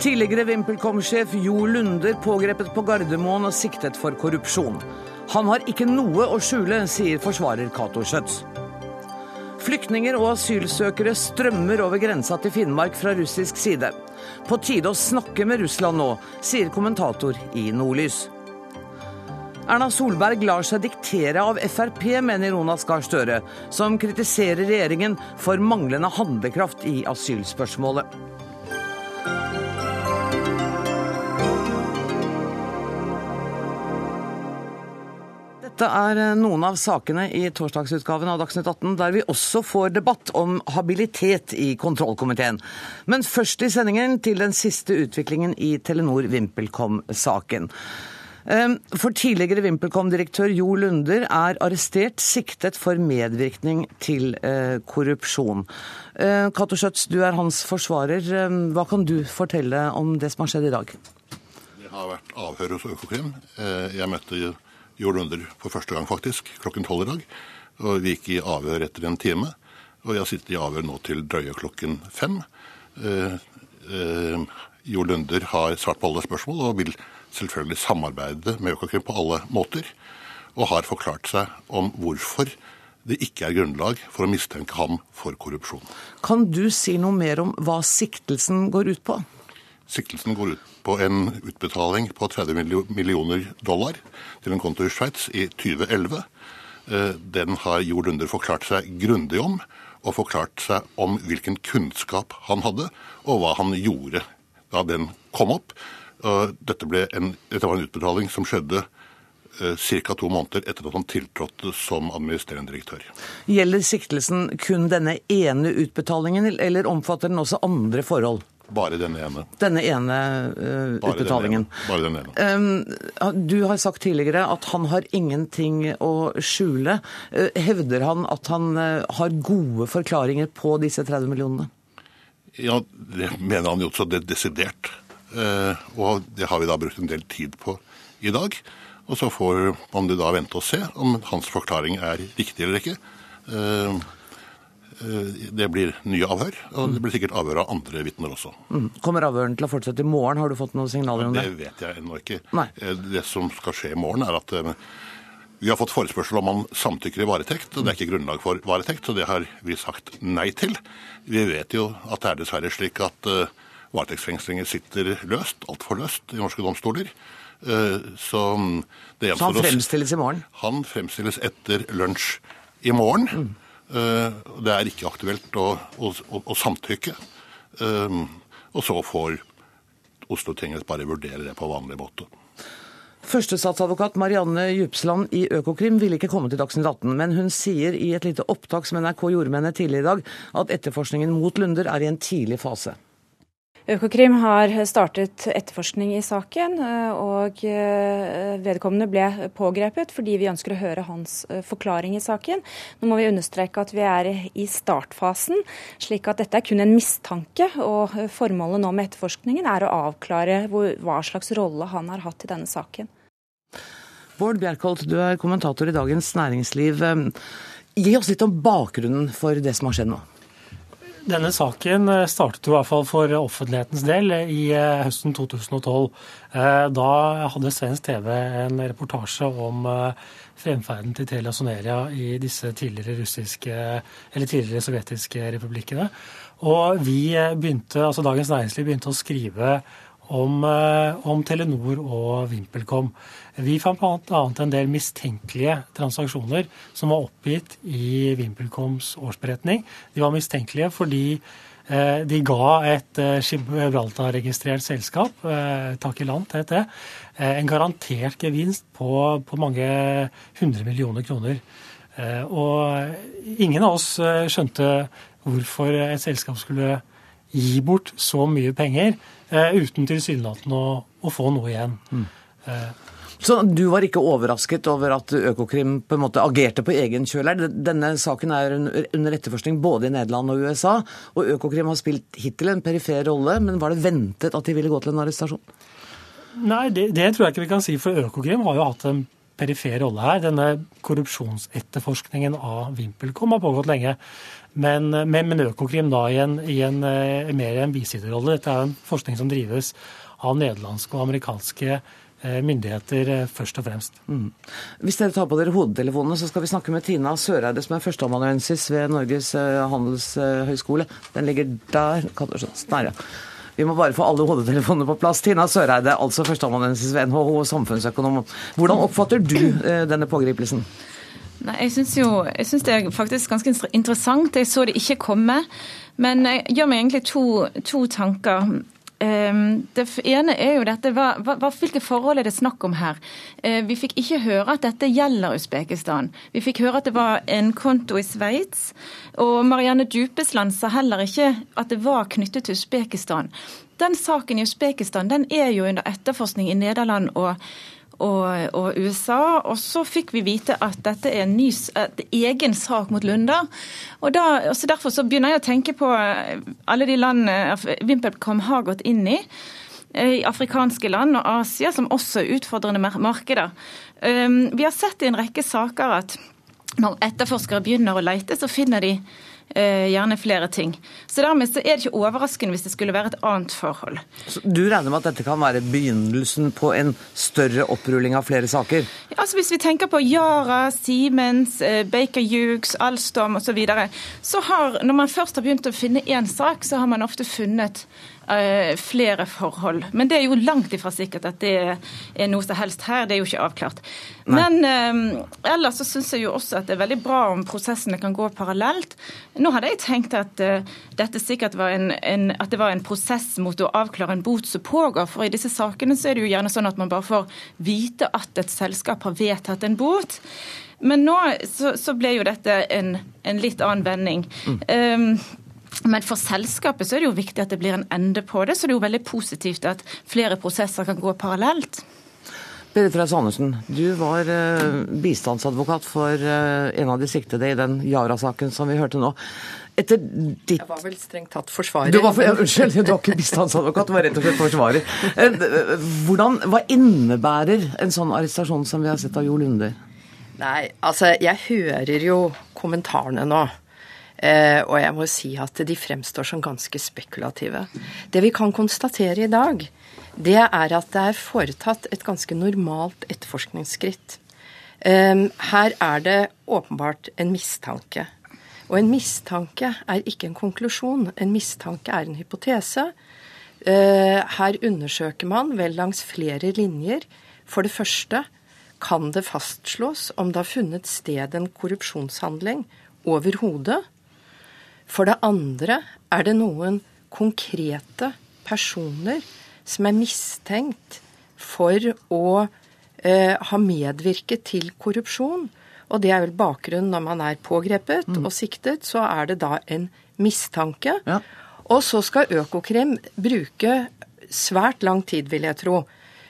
Tidligere VimpelCom-sjef Jo Lunder pågrepet på Gardermoen og siktet for korrupsjon. Han har ikke noe å skjule, sier forsvarer Cato Schjøtz. Flyktninger og asylsøkere strømmer over grensa til Finnmark fra russisk side. På tide å snakke med Russland nå, sier kommentator i Nordlys. Erna Solberg lar seg diktere av Frp, mener Jonas Gahr Støre, som kritiserer regjeringen for manglende handlekraft i asylspørsmålet. Dette er eh, noen av sakene i torsdagsutgaven av Dagsnytt 18, der vi også får debatt om habilitet i kontrollkomiteen. Men først i sendingen til den siste utviklingen i Telenor VimpelCom-saken. Ehm, for tidligere VimpelCom-direktør Jo Lunder er arrestert, siktet for medvirkning til eh, korrupsjon. Eh, Cato Schjøtz, du er hans forsvarer. Ehm, hva kan du fortelle om det som har skjedd i dag? Det har vært avhør hos Økokrim. Jeg møtte Jo Lunder for første gang, faktisk, klokken tolv i dag. Og vi gikk i avhør etter en time. Og jeg sitter i avhør nå til drøye klokken fem. Eh, eh, jo Lunder har svart på alle spørsmål og vil selvfølgelig samarbeide med Økokrim på alle måter. Og har forklart seg om hvorfor det ikke er grunnlag for å mistenke ham for korrupsjon. Kan du si noe mer om hva siktelsen går ut på? Siktelsen går ut på en utbetaling på 30 millioner dollar til en konto i Sveits i 2011. Eh, den har Jo Lunder forklart seg grundig om, og forklart seg om hvilken kunnskap han hadde, og hva han gjorde da den kom opp. Dette, en, dette var en utbetaling som skjedde eh, ca. to måneder etter at han tiltrådte som administrerende direktør. Gjelder siktelsen kun denne ene utbetalingen, eller omfatter den også andre forhold? Bare denne ene. Denne ene uh, Bare utbetalingen. Den ene. Bare den ene. Um, du har sagt tidligere at han har ingenting å skjule. Uh, hevder han at han uh, har gode forklaringer på disse 30 millionene? Ja, det mener han jo også det desidert. Og det har vi da brukt en del tid på i dag. Og så får man det da vente og se om hans forklaring er riktig eller ikke. Eh, det blir nye avhør, og det blir sikkert avhør av andre vitner også. Mm. Kommer avhøren til å fortsette i morgen? Har du fått noen signaler om det? Det vet jeg ennå ikke. Nei. Eh, det som skal skje i morgen, er at eh, vi har fått forespørsel om man samtykker i varetekt. og Det er ikke grunnlag for varetekt, så det har vi sagt nei til. Vi vet jo at det er dessverre slik at varetektsfengslinger sitter løst, altfor løst, i norske domstoler. Så, mm, så han fremstilles i morgen? Han fremstilles etter lunsj i morgen. Mm. Eh, det er ikke aktuelt å, å, å samtykke. Eh, og så får Oslo tingrett bare vurdere det på vanlig måte. Førstestatsadvokat Marianne Djupsland i Økokrim ville ikke komme til Dagsnytt 18, men hun sier i et lite opptak som NRK gjorde med henne tidligere i dag, at etterforskningen mot Lunder er i en tidlig fase. Økokrim har startet etterforskning i saken, eh, og eh, vedkommende ble pågrepet fordi vi ønsker å høre hans eh, forklaring i saken. Nå må vi understreke at vi er i startfasen, slik at dette er kun en mistanke. Og formålet nå med etterforskningen er å avklare hva slags rolle han har hatt i denne saken. Bård Bjerkholt, du er kommentator i Dagens Næringsliv. Gi oss litt om bakgrunnen for det som har skjedd nå. Denne saken eh, startet jo i hvert fall for offentlighetens del i eh, høsten 2012. Eh, da hadde svensk TV en reportasje om fremferden til Telia Soneria i disse tidligere tidligere sovjetiske republikkene. Og vi begynte, altså Dagens Næringsliv begynte å skrive om, om Telenor og VimpelCom. Vi fant bl.a. en del mistenkelige transaksjoner som var oppgitt i VimpelComs årsberetning. De var mistenkelige fordi eh, de ga et eh, Gibraltar-registrert selskap, eh, Takilant het det, eh, en garantert gevinst på, på mange hundre millioner kroner. Eh, og ingen av oss eh, skjønte hvorfor et selskap skulle gi bort så mye penger uten tilsynelatende å, å få noe igjen. Mm. Så du var ikke overrasket over at Økokrim på en måte agerte på egen kjøl her? Denne saken er under etterforskning både i Nederland og USA, og Økokrim har spilt hittil en perifer rolle, men var det ventet at de ville gå til en arrestasjon? Nei, det, det tror jeg ikke vi kan si, for Økokrim har jo hatt en perifer rolle her. Denne korrupsjonsetterforskningen av VimpelCom har pågått lenge. Men, men, men Økokrim da i en, i en mer en bisiderrolle. Dette er en forskning som drives av nederlandske og amerikanske Eh, myndigheter eh, først og fremst. Mm. Hvis dere tar på dere hodetelefonene, så skal vi snakke med Tina Søreide, som er førsteamanuensis ved Norges eh, handelshøyskole. Den ligger der. Ja. Vi må bare få alle hodetelefonene på plass. Tina Søreide, altså førsteamanuensis ved NHO og samfunnsøkonom. Hvordan oppfatter du denne pågripelsen? Nei, jeg syns jo jeg synes det er faktisk ganske interessant. Jeg så det ikke komme. Men jeg gjør meg egentlig to, to tanker. Ehm, det ene er jo dette, hva, hva, Hvilke forhold er det snakk om her? Eh, vi fikk ikke høre at dette gjelder Usbekistan. Vi fikk høre at det var en konto i Sveits. Og Marianne Djupesland sa heller ikke at det var knyttet til Usbekistan. Den saken i Usbekistan den er jo under etterforskning i Nederland og og, og, USA. Og så fikk vi vite at dette er en ny, egen sak mot Lunda. Og da, også Derfor så begynner jeg å tenke på eh, alle de landene VimpelCom har gått inn i. Eh, I afrikanske land og Asia, som også er utfordrende markeder. Um, vi har sett i en rekke saker at når etterforskere begynner å leite, så finner de Eh, gjerne flere ting. Så Dermed så er det ikke overraskende hvis det skulle være et annet forhold. Så du regner med at dette kan være begynnelsen på en større opprulling av flere saker? Ja, altså Hvis vi tenker på Yara, Siemens, eh, Baker Hughes, Alstom osv., så, videre, så har, når man først har begynt å finne én sak, så har man ofte funnet Eh, flere forhold. Men det er jo langt ifra sikkert at det er noe som helst her. Det er jo ikke avklart. Nei. Men eh, ellers så syns jeg jo også at det er veldig bra om prosessene kan gå parallelt. Nå hadde jeg tenkt at uh, dette sikkert var en, en, at det var en prosess mot å avklare en bot som pågår. For i disse sakene så er det jo gjerne sånn at man bare får vite at et selskap har vedtatt en bot. Men nå så, så ble jo dette en, en litt annen vending. Mm. Um, men for selskapet så er det jo viktig at det blir en ende på det, så det er jo veldig positivt at flere prosesser kan gå parallelt. Berit Reiss Andersen, du var eh, bistandsadvokat for eh, en av de siktede i den Yara-saken som vi hørte nå. Etter ditt... Jeg var vel strengt tatt forsvarer. Du var, ja, unnskyld, du var ikke bistandsadvokat, du var rett og slett forsvarer. Eh, hvordan, hva innebærer en sånn arrestasjon som vi har sett av Jo Lunder? Nei, altså jeg hører jo kommentarene nå. Eh, og jeg må si at de fremstår som ganske spekulative. Det vi kan konstatere i dag, det er at det er foretatt et ganske normalt etterforskningsskritt. Eh, her er det åpenbart en mistanke. Og en mistanke er ikke en konklusjon. En mistanke er en hypotese. Eh, her undersøker man vel langs flere linjer. For det første kan det fastslås om det har funnet sted en korrupsjonshandling overhodet. For det andre er det noen konkrete personer som er mistenkt for å eh, ha medvirket til korrupsjon. Og det er vel bakgrunnen når man er pågrepet mm. og siktet, så er det da en mistanke. Ja. Og så skal Økokrim bruke svært lang tid, vil jeg tro,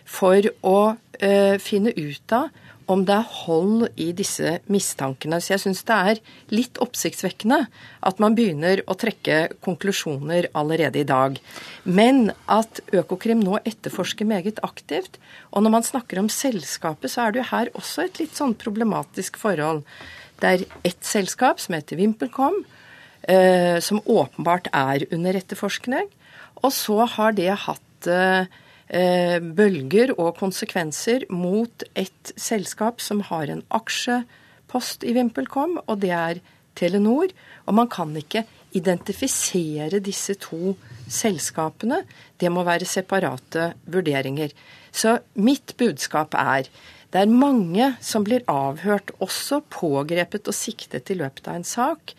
for å eh, finne ut av om det er hold i disse mistankene. Så jeg syns det er litt oppsiktsvekkende at man begynner å trekke konklusjoner allerede i dag. Men at Økokrim nå etterforsker meget aktivt. Og når man snakker om selskapet, så er det jo her også et litt sånn problematisk forhold. Det er ett selskap som heter VimpelCom, eh, som åpenbart er under etterforskning. Og så har det hatt eh, bølger og konsekvenser mot et selskap som har en aksjepost i VimpelCom, og det er Telenor. Og man kan ikke identifisere disse to selskapene. Det må være separate vurderinger. Så mitt budskap er det er mange som blir avhørt, også pågrepet og siktet i løpet av en sak,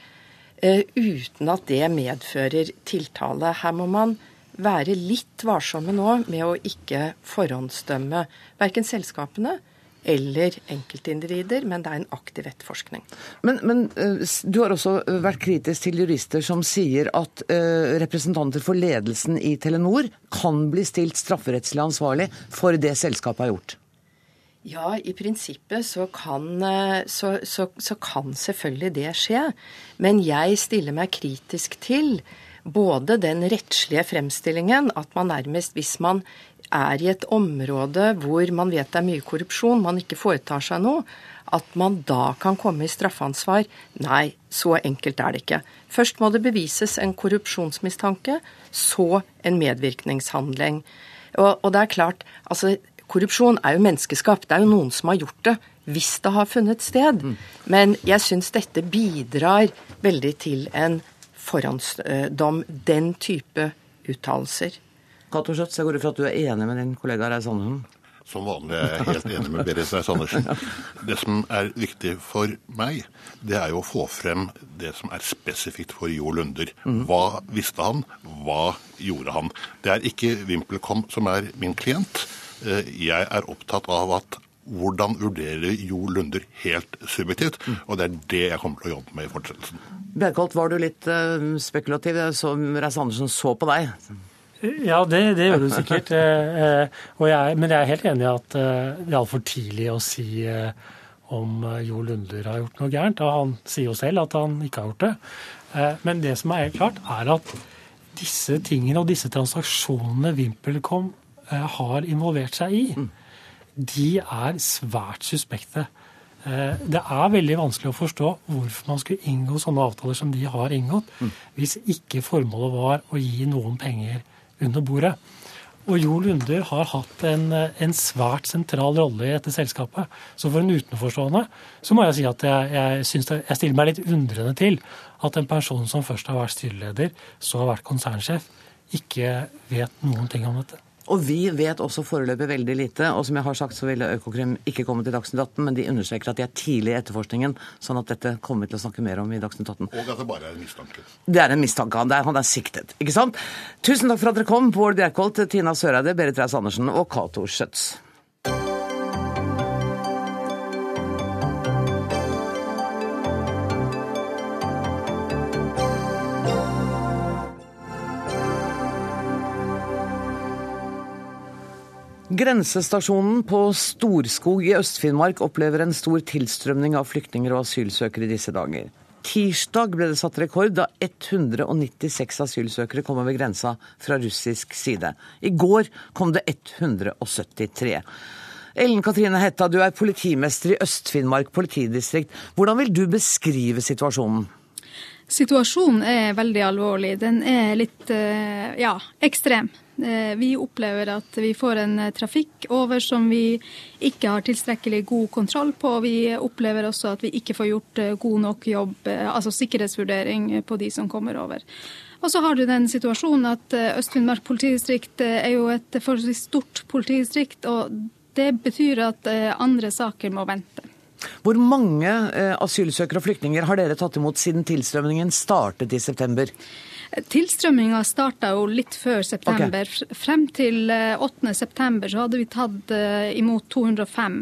eh, uten at det medfører tiltale. Her må man være litt varsomme nå med å ikke forhåndsdømme verken selskapene eller enkeltindivider, men det er en aktiv etterforskning. Men, men uh, du har også vært kritisk til jurister som sier at uh, representanter for ledelsen i Telenor kan bli stilt strafferettslig ansvarlig for det selskapet har gjort? Ja, i prinsippet så kan, eh, så, så, så kan selvfølgelig det skje. Men jeg stiller meg kritisk til både den rettslige fremstillingen, at man nærmest, hvis man er i et område hvor man vet det er mye korrupsjon, man ikke foretar seg noe, at man da kan komme i straffansvar. Nei, så enkelt er det ikke. Først må det bevises en korrupsjonsmistanke, så en medvirkningshandling. Og, og det er klart, altså korrupsjon er jo menneskeskapt. Det er jo noen som har gjort det hvis det har funnet sted. Men jeg syns dette bidrar veldig til en forhåndsdom, den type uttalelser. Cato Schjøtz, jeg går ut fra at du er enig med din kollega Reis Andersen? Som vanlig er jeg helt enig med Berit Reiss-Andersen. Det som er viktig for meg, det er jo å få frem det som er spesifikt for Jo Lunder. Hva visste han? Hva gjorde han? Det er ikke VimpelCom som er min klient. Eh, jeg er opptatt av at hvordan vurderer Jo Lunder helt subjektivt? Og det er det jeg kommer til å jobbe med i fortsettelsen. Bjerkholt, var du litt uh, spekulativ? Som Reiss-Andersen så på deg. Ja, det, det gjør du sikkert. Eh, jeg, men jeg er helt enig i at det er altfor tidlig å si om Jo Lunder har gjort noe gærent. Og han sier jo selv at han ikke har gjort det. Men det som er helt klart, er at disse tingene og disse transaksjonene VimpelCom har involvert seg i, de er svært suspekte. Det er veldig vanskelig å forstå hvorfor man skulle inngå sånne avtaler som de har inngått, hvis ikke formålet var å gi noen penger under bordet. Og Jo Lunder har hatt en, en, svært sentral rolle i dette selskapet. Så for en utenforstående så må jeg si at jeg, jeg, det, jeg stiller meg litt undrende til at en person som først har vært styreleder, så har vært konsernsjef, ikke vet noen ting om dette. Og vi vet også foreløpig veldig lite. Og som jeg har sagt, så ville Økokrim ikke komme til Dagsnytt 18, men de understreker at de er tidlig i etterforskningen, sånn at dette kommer vi til å snakke mer om i Dagsnytt 18. Og at det bare er en mistanke. Det er en mistanke. Han er, han er siktet, ikke sant? Tusen takk for at dere kom, Bård Bjerkholt, Tina Søreide, Berit Reiss-Andersen og Cato Schjøtz. Grensestasjonen på Storskog i Øst-Finnmark opplever en stor tilstrømning av flyktninger og asylsøkere i disse dager. Tirsdag ble det satt rekord da 196 asylsøkere kom over grensa fra russisk side. I går kom det 173. Ellen Katrine Hetta, du er politimester i Øst-Finnmark politidistrikt. Hvordan vil du beskrive situasjonen? Situasjonen er veldig alvorlig. Den er litt ja, ekstrem. Vi opplever at vi får en trafikk over som vi ikke har tilstrekkelig god kontroll på. Vi opplever også at vi ikke får gjort god nok jobb, altså sikkerhetsvurdering på de som kommer over. Og så har du den situasjonen at Øst-Finnmark politidistrikt er jo et forholdsvis stort politidistrikt. og Det betyr at andre saker må vente. Hvor mange asylsøkere og flyktninger har dere tatt imot siden tilstrømningen startet i september? Tilstrømminga starta jo litt før september. Okay. Frem til 8. september så hadde vi tatt imot 205.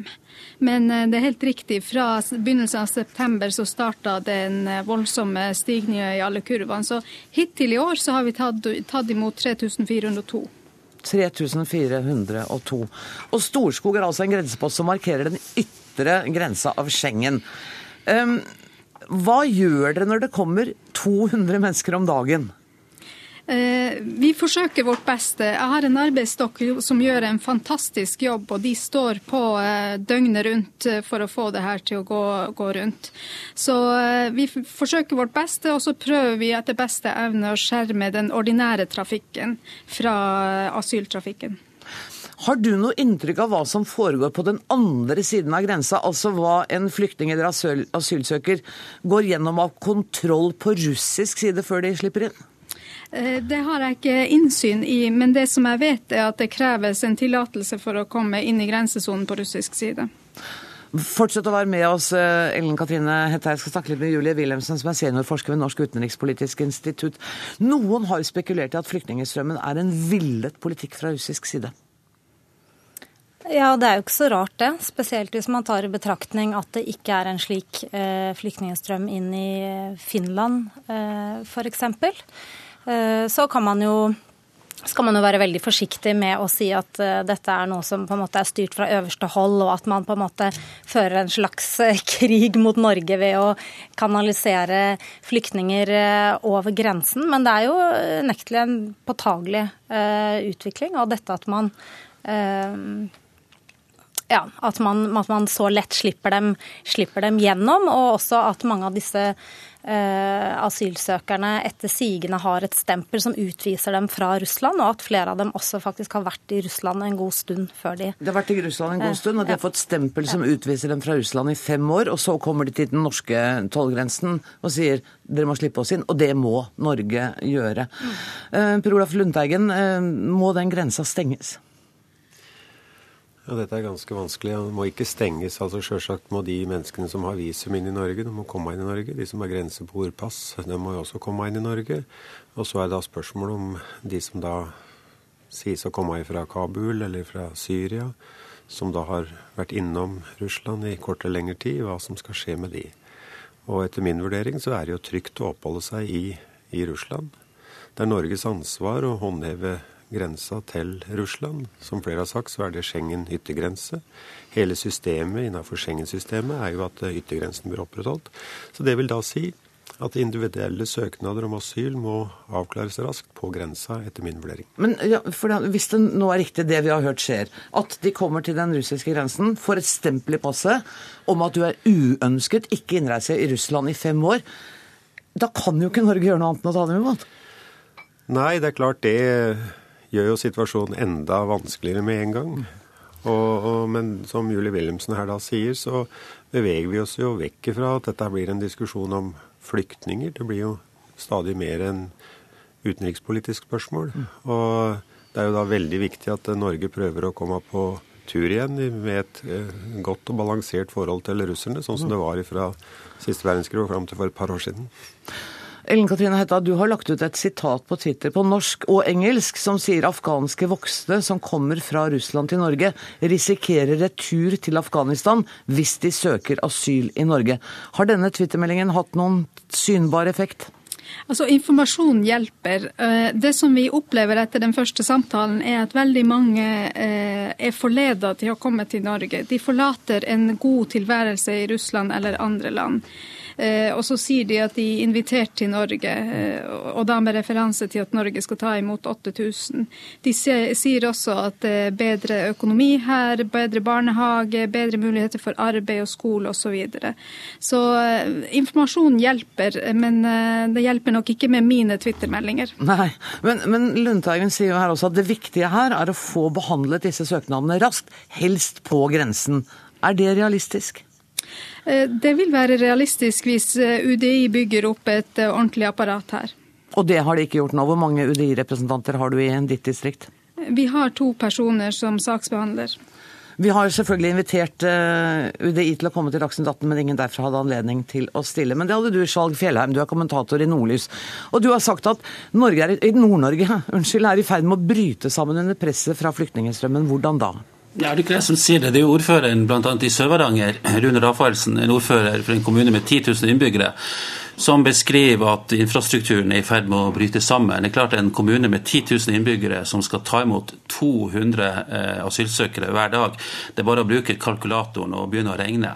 Men det er helt riktig, fra begynnelsen av september så starta den voldsomme stigninga i alle kurvene. Så hittil i år så har vi tatt, tatt imot 3402. 3402. Og Storskog er altså en grensepost som markerer den ytre grensa av Schengen. Um, hva gjør dere når det kommer 200 mennesker om dagen? Vi forsøker vårt beste. Jeg har en arbeidsstokk som gjør en fantastisk jobb, og de står på døgnet rundt for å få det her til å gå, gå rundt. Så vi forsøker vårt beste, og så prøver vi etter beste evne å skjerme den ordinære trafikken fra asyltrafikken. Har du noe inntrykk av hva som foregår på den andre siden av grensa? Altså hva en flyktning eller asyl asylsøker går gjennom av kontroll på russisk side før de slipper inn? Det har jeg ikke innsyn i, men det som jeg vet er at det kreves en tillatelse for å komme inn i grensesonen på russisk side. Fortsett å være med oss, Ellen Katrine Hette. Jeg skal snakke litt med Julie Wilhelmsen, som er seniorforsker ved Norsk utenrikspolitisk institutt. Noen har spekulert i at flyktningstrømmen er en villet politikk fra russisk side. Ja, det er jo ikke så rart det. Spesielt hvis man tar i betraktning at det ikke er en slik eh, flyktningstrøm inn i Finland eh, f.eks. Eh, så kan man jo skal man jo være veldig forsiktig med å si at uh, dette er noe som på en måte er styrt fra øverste hold, og at man på en måte fører en slags uh, krig mot Norge ved å kanalisere flyktninger over grensen. Men det er jo unektelig en påtagelig utvikling av dette at man ja, at man, at man, så lett slipper dem, slipper dem, gjennom, og også at mange av disse eh, asylsøkerne etter sigende har et stempel som utviser dem fra Russland, og at flere av dem også faktisk har vært i Russland en god stund før de De har vært i Russland en god stund, og de har fått stempel som utviser dem fra Russland i fem år, og så kommer de til den norske tollgrensen og sier dere må slippe oss inn, og det må Norge gjøre. Mm. Eh, per Olaf Lundteigen, eh, må den grensa stenges? Ja, Dette er ganske vanskelig. Det må ikke stenges. altså Selvsagt må de menneskene som har visum inn i Norge, de må komme inn i Norge. De som har grenseboerpass, de må jo også komme inn i Norge. Og så er det da spørsmålet om de som da sies å komme fra Kabul eller fra Syria, som da har vært innom Russland i kort eller lengre tid, hva som skal skje med de. Og etter min vurdering så er det jo trygt å oppholde seg i, i Russland. Det er Norges ansvar å håndheve grensa til Russland. Som flere har sagt, så er det Schengen yttergrense. Hele systemet innenfor Schengen-systemet er jo at yttergrensen blir opprettholdt. Så det vil da si at individuelle søknader om asyl må avklares raskt på grensa, etter min vurdering. Men ja, Hvis det nå er riktig det vi har hørt skjer, at de kommer til den russiske grensen, får et stempel i passet om at du er uønsket, ikke innreise i Russland i fem år, da kan jo ikke Norge gjøre noe annet enn å ta dem imot? Nei, det er klart det gjør jo situasjonen enda vanskeligere med en gang. Og, og, men som Julie Wilhelmsen her da sier, så beveger vi oss jo vekk fra at dette blir en diskusjon om flyktninger. Det blir jo stadig mer en utenrikspolitisk spørsmål. Og det er jo da veldig viktig at Norge prøver å komme på tur igjen med et eh, godt og balansert forhold til russerne, sånn som det var fra siste verdenskrig og fram til for et par år siden. Ellen Katrine Hetta, du har lagt ut et sitat på Twitter på norsk og engelsk som sier afghanske voksne som kommer fra Russland til Norge, risikerer retur til Afghanistan hvis de søker asyl i Norge. Har denne twittermeldingen hatt noen synbar effekt? Altså, Informasjon hjelper. Eh, det som vi opplever etter den første samtalen, er at veldig mange eh, er forleda til å komme til Norge. De forlater en god tilværelse i Russland eller andre land. Eh, og så sier de at de er invitert til Norge, eh, og da med referanse til at Norge skal ta imot 8000. De sier også at er bedre økonomi her, bedre barnehage, bedre muligheter for arbeid og skole osv. Så, videre. så eh, informasjon hjelper, men det hjelper nok ikke med mine Twitter-meldinger. Nei, men, men Lundteigen sier jo her også at det viktige her er å få behandlet disse søknadene raskt, helst på grensen. Er det realistisk? Eh, det vil være realistisk hvis eh, UDI bygger opp et eh, ordentlig apparat her. Og det har de ikke gjort nå. Hvor mange UDI-representanter har du i ditt distrikt? Vi har to personer som saksbehandler. Vi har selvfølgelig invitert UDI til å komme til Dagsnytt 18, men ingen derfra hadde anledning til å stille. Men det hadde du, Skjalg Fjellheim, du er kommentator i Nordlys. Og du har sagt at Nord-Norge er i ferd med å bryte sammen under presset fra flyktningstrømmen. Hvordan da? Ja, det er ikke jeg som sier det. Det er jo ordføreren bl.a. i Sør-Varanger, Rune Rafaelsen, en ordfører for en kommune med 10 000 innbyggere, som beskriver at infrastrukturen er i ferd med å bryte sammen. Det er klart En kommune med 10 000 innbyggere som skal ta imot 200 eh, asylsøkere hver dag, det er bare å bruke kalkulatoren og begynne å regne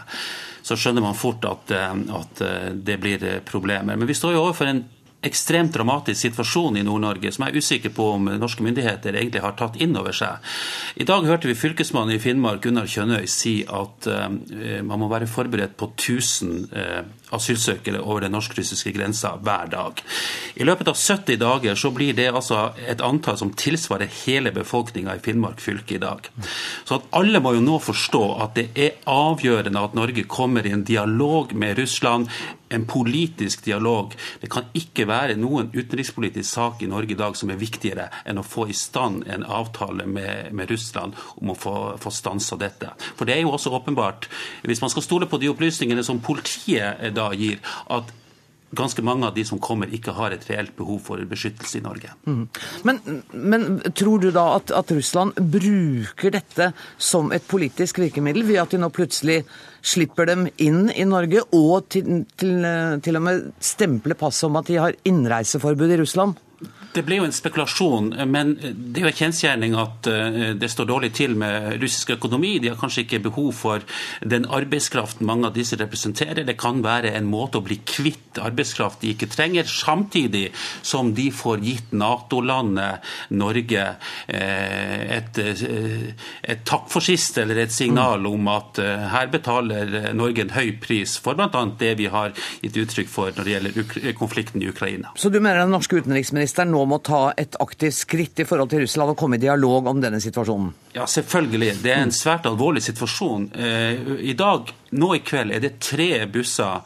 så skjønner man fort at, eh, at, eh, det blir problemer. Men vi står jo overfor en ekstremt dramatisk situasjon i Nord-Norge, som jeg er usikker på om norske myndigheter egentlig har tatt inn over seg. I dag hørte vi fylkesmannen i Finnmark, Gunnar Kjønøy, si at uh, man må være forberedt på 1000 uh, asylsøkere over den norsk-russiske grensa hver dag. I løpet av 70 dager så blir det altså et antall som tilsvarer hele befolkninga i Finnmark fylke i dag. Så at alle må jo nå forstå at det er avgjørende at Norge kommer i en dialog med Russland, en politisk dialog. Det kan ikke være noen utenrikspolitisk sak i Norge i dag som er viktigere enn å få i stand en avtale med, med Russland om å få, få stansa dette. For det er jo også åpenbart, hvis man skal stole på de opplysningene som politiet da da gir, at ganske mange av de som kommer, ikke har et reelt behov for beskyttelse i Norge. Mm. Men, men, tror du da at, at, Russland bruker dette som et politisk virkemiddel, ved at de nå plutselig slipper dem inn i Norge, og til, til, til og med stempler passet om at de har innreiseforbud i Russland? Det ble jo en spekulasjon, men det er jo en kjensgjerning at eh, det står dårlig til med russisk økonomi. De har kanskje ikke behov for den arbeidskraften mange av disse representerer. Det kan være en måte å bli kvitt arbeidskraft de ikke trenger, samtidig som de får gitt Nato-landet Norge eh, et, eh, et takk for sist, eller et signal om at her betaler Norge en høy pris for bl.a. det vi har gitt uttrykk for når det gjelder konflikten i Ukraina. Så du mener den norske utenriksministeren nå må ta et aktivt skritt i forhold til Russland og komme i dialog om denne situasjonen? Ja, selvfølgelig. Det er en svært alvorlig situasjon. Eh, I dag, nå i kveld, er det tre busser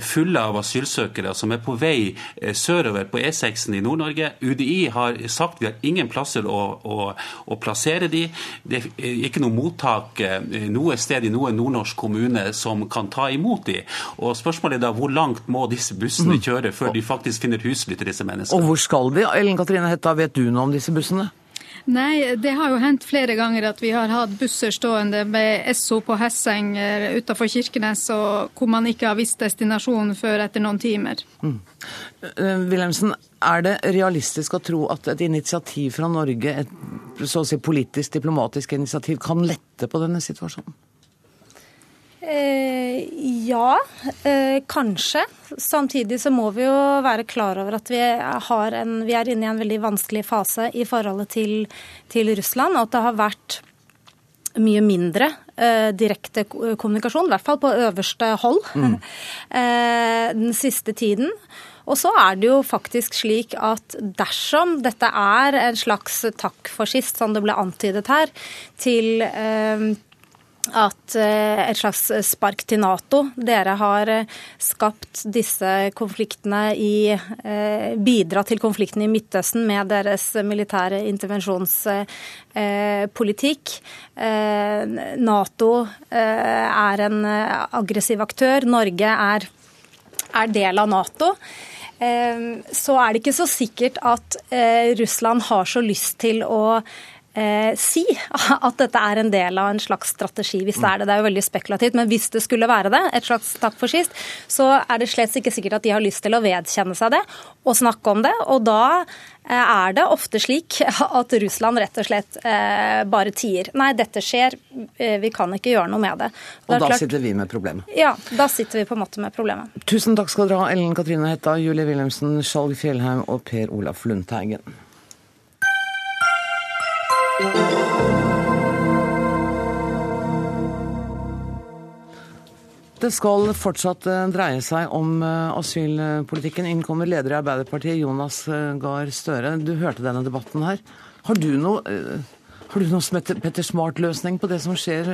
fulle av asylsøkere som er på vei eh, sørover på E6-en i Nord-Norge. UDI har sagt vi har ingen plasser å, å, å, plassere de. Det er ikke noe mottak noe sted i noen nordnorsk kommune som kan ta imot de. Og Spørsmålet er da hvor langt må disse bussene mm. kjøre før de faktisk finner husly til disse menneskene. Og hvor skal de? Ellen Katrine Hetta, vet du noe om disse bussene? Nei, det har jo hendt flere ganger at vi har hatt busser stående med Esso på Hesseng utenfor Kirkenes, hvor man ikke har visst destinasjonen før etter noen timer. Mm. Wilhelmsen, er det realistisk å tro at et initiativ fra Norge, et så å si politisk, diplomatisk initiativ, kan lette på denne situasjonen? Eh, ja, eh, kanskje. Samtidig så må vi jo være klar over at vi, en, vi, er inne i en veldig vanskelig fase i forholdet til, til Russland, og at det har vært mye mindre eh, direkte kommunikasjon, i hvert fall på øverste hold, mm. eh, den siste tiden. Og så er det jo faktisk slik at dersom dette er en slags takk for sist, som det ble antydet her, til eh, at eh, et slags spark til Nato. Dere har eh, skapt disse konfliktene i eh, Bidratt til konflikten i Midtøsten med deres militære intervensjonspolitikk. Nato er en aggressiv aktør. Norge er, er del av Nato så er det ikke så sikkert at Russland har så lyst til å eh, si at dette er en del av en slags strategi, hvis det er det. Det er jo veldig spekulativt, men hvis det skulle være det, et slags takk for sist, så er det slett ikke sikkert at de har lyst til å vedkjenne seg det og snakke om det. Og da eh, er det ofte slik at Russland rett og slett eh, bare tier. Nei, dette skjer, eh, vi kan ikke gjøre noe med det. Og, og da klart, sitter vi med problemet? Ja, da sitter vi på en måte med problemet. Tusen takk skal dere ha, Ellen Katrine Hetta, Julie Wilhelmsen, Skjalg Fjellheim og Per Olaf Lundteigen. Det skal fortsatt eh, dreie seg om eh, asylpolitikken. Innkommer leder i Arbeiderpartiet, Jonas eh, Gahr Støre. Du hørte denne debatten her. Har du noe, har du noe som heter Petter Smart-løsning på det som skjer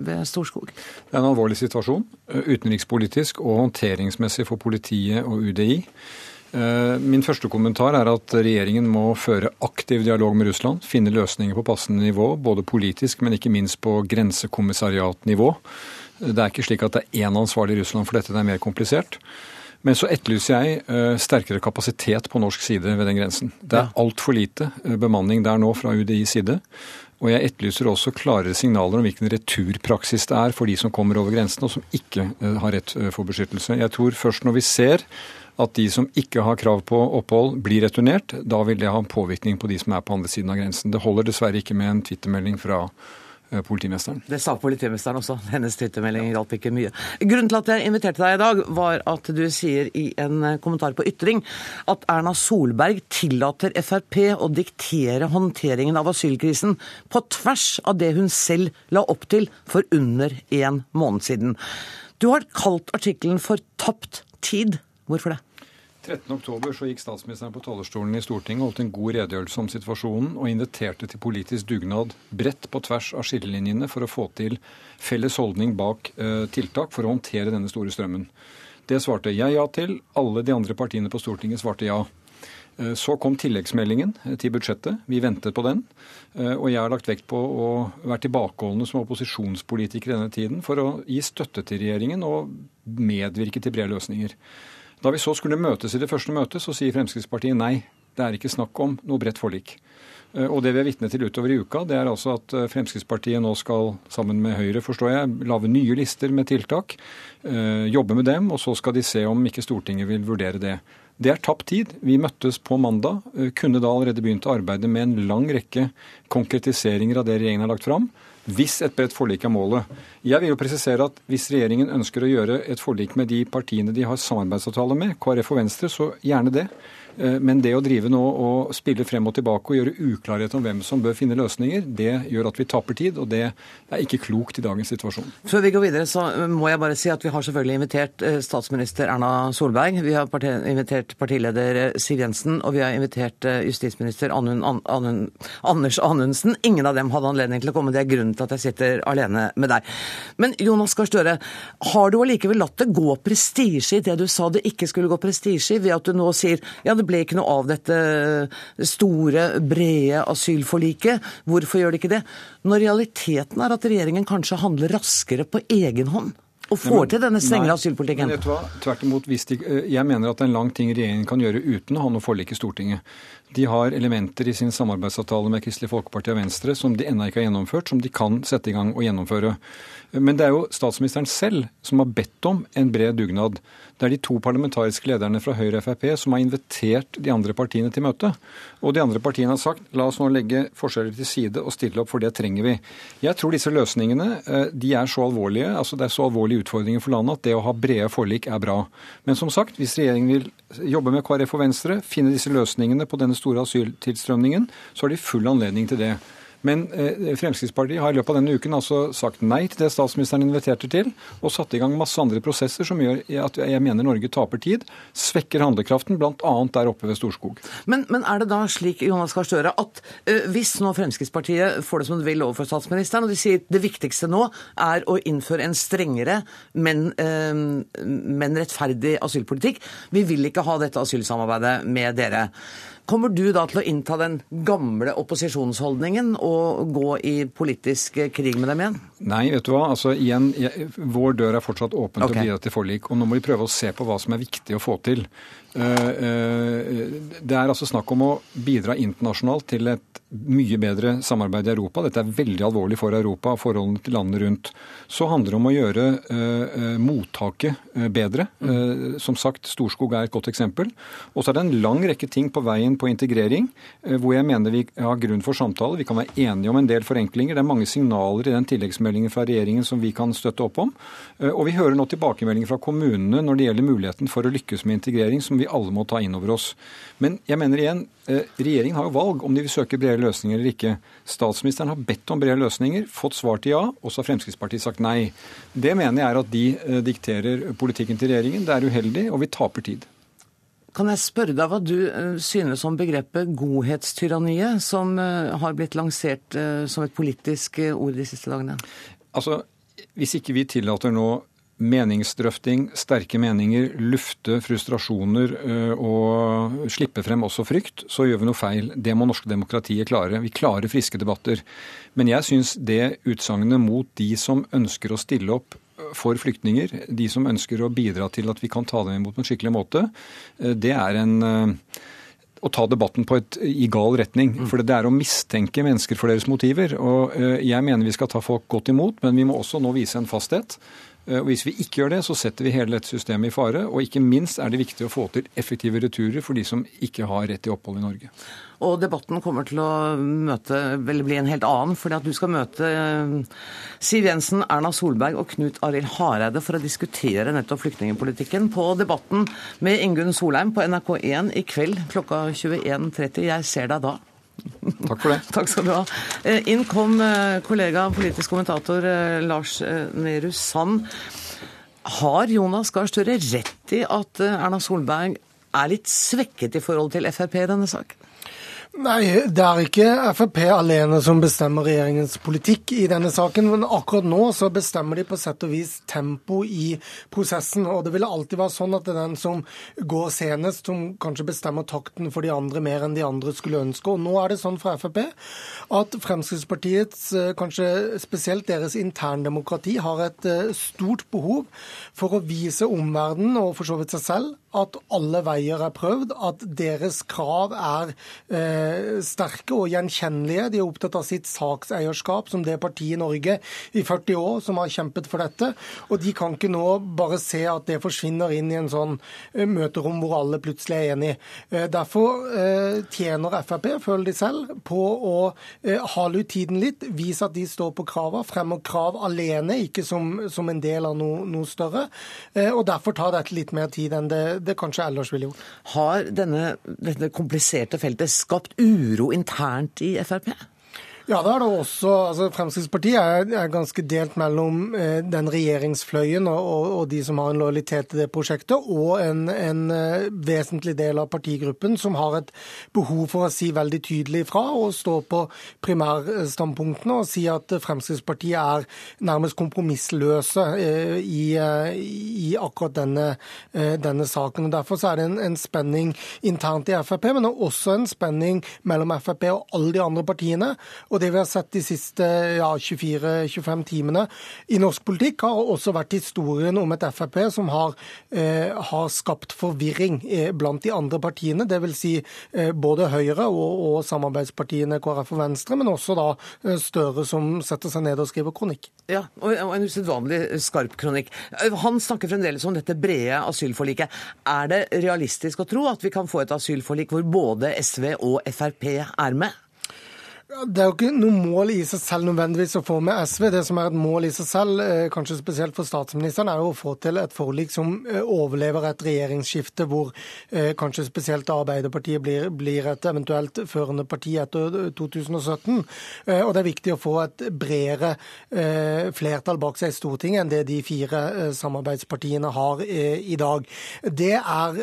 ved Storskog? Det er en alvorlig situasjon, utenrikspolitisk og håndteringsmessig for politiet og UDI. Eh, min første kommentar er at regjeringen må føre aktiv dialog med Russland. Finne løsninger på passende nivå, både politisk, men ikke minst på grensekommissariatnivå. Det er ikke slik at det er én ansvarlig i Russland for dette, det er mer komplisert. Men så etterlyser jeg eh, sterkere kapasitet på norsk side ved den grensen. Det er altfor lite eh, bemanning der nå fra UDIs side. Og jeg etterlyser også klarere signaler om hvilken returpraksis det er for de som kommer over grensen og som ikke har rett for beskyttelse. Jeg tror først når vi ser at de som ikke har krav på opphold, blir returnert. Da vil det ha en påvirkning på de som er på andre siden av grensen. Det holder dessverre ikke med en twittermelding fra eh, politimesteren. Det sa politimesteren også. Hennes twittermelding hjalp ikke mye. Grunnen til at jeg inviterte deg i dag, var at du sier i en eh, kommentar på Ytring at Erna Solberg tillater Frp å diktere håndteringen av asylkrisen på tvers av det hun selv la opp til for under en måned siden. Du har kalt artikkelen for tapt tid. Hvorfor det? 13.10 så gikk statsministeren på talerstolen i Stortinget og holdt en god redegjørelse om situasjonen og inviterte til politisk dugnad bredt på tvers av skillelinjene for å få til felles holdning bak eh, tiltak for å håndtere denne store strømmen. Det svarte jeg ja til. Alle de andre partiene på Stortinget svarte ja. Eh, så kom tilleggsmeldingen eh, til budsjettet. Vi ventet på den. Og jeg har lagt vekt på å være tilbakeholdne som opposisjonspolitiker denne tiden for å gi støtte til regjeringen og medvirke til brede løsninger. Da vi så skulle møtes i det første møtet, så sier Fremskrittspartiet nei. Det er ikke snakk om noe bredt forlik. Eh, og det vi er vitne til utover i uka, det er altså at eh, Fremskrittspartiet nå skal, sammen med Høyre, forstår jeg, lage nye lister med tiltak. Eh, jobbe med dem, og så skal de se om ikke Stortinget vil vurdere det. Det er tapt tid. Vi møttes på mandag. Kunne da allerede begynt å arbeide med en lang rekke konkretiseringer av det regjeringen har lagt fram. Hvis et bredt forlik er målet. Jeg vil jo presisere at hvis regjeringen ønsker å gjøre et forlik med de partiene de har samarbeidsavtale med, KrF og Venstre, så gjerne det. Eh, men det å drive nå og spille frem og tilbake og gjøre uklarhet om hvem som bør finne løsninger, det gjør at vi taper tid, og det er ikke klokt i dagens situasjon. Før vi går videre, så må jeg bare si at vi har selvfølgelig invitert eh, statsminister Erna Solberg. Vi har parti invitert partileder eh, Siv Jensen, og vi har invitert justisminister Anun, An, Anun, Anders Anundsen. Ingen av dem hadde anledning til å komme. Det er grunnen til at jeg sitter alene med deg. Men Jonas Gahr Støre, har du allikevel latt det gå prestisje i det du sa det ikke skulle gå prestisje i, ved at du nå sier ja, det ble ikke noe av dette store, brede asylforliket. Hvorfor gjør det ikke det? Når realiteten er at regjeringen kanskje handler raskere på egen hånd og får til denne strengere asylpolitikken? Men vet du hva? Tvert imot, de, eh, jeg mener at det er en lang ting regjeringen kan gjøre uten å ha noe forlik i Stortinget. De har elementer i sin samarbeidsavtale med Kristelig Folkeparti og Venstre som de ennå ikke har gjennomført, som de kan sette i gang og gjennomføre. Men det er jo statsministeren selv som har bedt om en bred dugnad. Det er de to parlamentariske lederne fra Høyre og Frp som har invitert de andre partiene til møte. Og de andre partiene har sagt la oss nå legge forskjeller til side og stille opp, for det trenger vi. Jeg tror disse løsningene eh, de er så alvorlige, altså det er så alvorlige utfordringer for landet at det å ha brede forlik er bra. Men som sagt, hvis regjeringen vil jobbe med KrF og Venstre, finne disse løsningene på denne store asyltilstrømningen, så har de full anledning til det. Men eh, Fremskrittspartiet har i løpet av denne uken altså sagt nei til det statsministeren inviterte til, og satt i gang masse andre prosesser som gjør at jeg mener Norge taper tid, svekker handlekraften, bl.a. der oppe ved Storskog. Men, men, er det da slik Jonas Gahr Støre, at uh, hvis nå Fremskrittspartiet får det som de vil overfor statsministeren, og de sier det viktigste nå er å innføre en strengere, men, uh, men rettferdig asylpolitikk, vi vil ikke ha dette asylsamarbeidet med dere. Kommer du da til å innta den gamle opposisjonsholdningen og gå i politisk krig med dem igjen? Nei, vet du hva. Altså, igjen, jeg, vår dør er fortsatt åpen okay. til å bidra til forlik. Og nå må vi prøve å se på hva som er viktig å få til. Eh, eh, det er altså snakk om å bidra internasjonalt til et mye bedre samarbeid i Europa. Dette er veldig alvorlig for Europa og forholdene til landene rundt. Så handler det om å gjøre uh, mottaket bedre. Uh, som sagt, Storskog er et godt eksempel. Og så er det en lang rekke ting på veien på integrering hvor jeg mener vi har grunn for samtale. Vi kan være enige om en del forenklinger. Det er mange signaler i den tilleggsmeldingen fra regjeringen som vi kan støtte opp om. Og vi hører nå tilbakemeldinger fra kommunene når det gjelder muligheten for å lykkes med integrering, som vi alle må ta inn over oss. Men jeg mener igjen, regjeringen har jo valg om de vil søke brede løsninger eller ikke. Statsministeren har bedt om brede løsninger, fått svar til ja, og så har Fremskrittspartiet sagt nei. Det mener jeg er at de eh, dikterer politikken til regjeringen. Det er uheldig, og vi taper tid. Kan jeg spørre deg hva du eh, synes om begrepet godhetstyranniet, som eh, har blitt lansert som et politisk ord de siste dagene? Altså, Hvis ikke vi tillater nå meningsdrøfting, sterke meninger, lufte frustrasjoner øh, og slippe frem også frykt, så gjør vi noe feil. Det må norske demokratiet klare. Vi klarer friske debatter. Men jeg syns det utsagnet mot de som ønsker å stille opp øh, for flyktninger, de som ønsker å bidra til at vi kan ta dem imot på en skikkelig måte, øh, det er en å ta debatten på et, i gal retning. For det er å mistenke mennesker for deres motiver. Og jeg mener vi skal ta folk godt imot, men vi må også nå vise en fasthet. Eh, og Hvis vi ikke gjør det, så setter vi hele dette systemet i fare. Og ikke minst er det viktig å få til effektive returer for de som ikke har rett til opphold i Norge. Og debatten kommer til å møte, vel bli en helt annen, fordi at du skal møte eh, Siv Jensen, Erna Solberg og Knut Arild Hareide for å diskutere nettopp flyktningpolitikken på Debatten med Ingunn Solheim på NRK1 i kveld klokka 21.30. Jeg ser deg da. Takk for det. Takk skal du ha. Eh, inn kom eh, kollega politisk kommentator eh, Lars Nehru Sand. Har Jonas Gahr Støre rett i at Erna Solberg er litt svekket i forhold til Frp i denne saken? Nei, det er ikke Frp alene som bestemmer regjeringens politikk i denne saken. Men akkurat nå så bestemmer de på sett og vis tempo i prosessen. Og det vil alltid være sånn at det er den som går senest, som kanskje bestemmer takten for de andre mer enn de andre skulle ønske. Og nå er det sånn for Frp at Fremskrittspartiets, eh, kanskje spesielt deres interndemokrati, har et eh, stort behov for å vise omverdenen og for så vidt seg selv at alle veier er prøvd, at deres krav er eh, sterke og gjenkjennelige. De er opptatt av sitt sakseierskap som det partiet i Norge i 40 år som har kjempet for dette. Og de kan ikke nå bare se at det forsvinner inn i en sånn eh, møterom hvor alle plutselig er enige. Eh, derfor eh, tjener Frp, føler de selv, på å hale ut tiden litt, vise at de står på krava, fremmer krav alene, ikke som, som en del av noe, noe, større. Og derfor tar dette litt mer tid enn det, det kanskje ellers ville gjort. Har denne, dette kompliserte feltet skapt uro internt i Frp? Ja, det er det også. Altså, Fremskrittspartiet er, er, ganske delt mellom eh, den regjeringsfløyen og, og, og, de som har en lojalitet til det prosjektet, og en, en eh, vesentlig del av partigruppen som har et behov for å si veldig tydelig fra og stå på primærstandpunktene og si at Fremskrittspartiet er nærmest kompromissløse eh, i, uh, i, akkurat denne, denne, saken. Og Derfor er det en, en, spenning internt i Frp, men også en spenning mellom Frp og alle de andre partiene. Og det vi har sett de siste ja, 24-25 timene i norsk politikk, har også vært historien om et Frp som har, eh, har skapt forvirring eh, blant de andre partiene. Dvs. Si, eh, både Høyre og, og, samarbeidspartiene KrF og Venstre, men også da eh, Støre som setter seg ned og skriver kronikk. Ja, og en usedvanlig skarp kronikk. Han snakker fremdeles om dette brede asylforliket. Er det realistisk å tro at vi kan få et asylforlik hvor både SV og Frp er med? Det er jo ikke noe mål i seg selv nødvendigvis å få med SV. Det som er et mål i seg selv, eh, kanskje spesielt for statsministeren, er jo å få til et forlik som eh, overlever et regjeringsskifte hvor eh, kanskje spesielt Arbeiderpartiet blir, blir et eventuelt førende parti etter 2017. Og det er viktig å få et bredere flertall bak seg i Stortinget enn det de fire samarbeidspartiene har i dag. Det er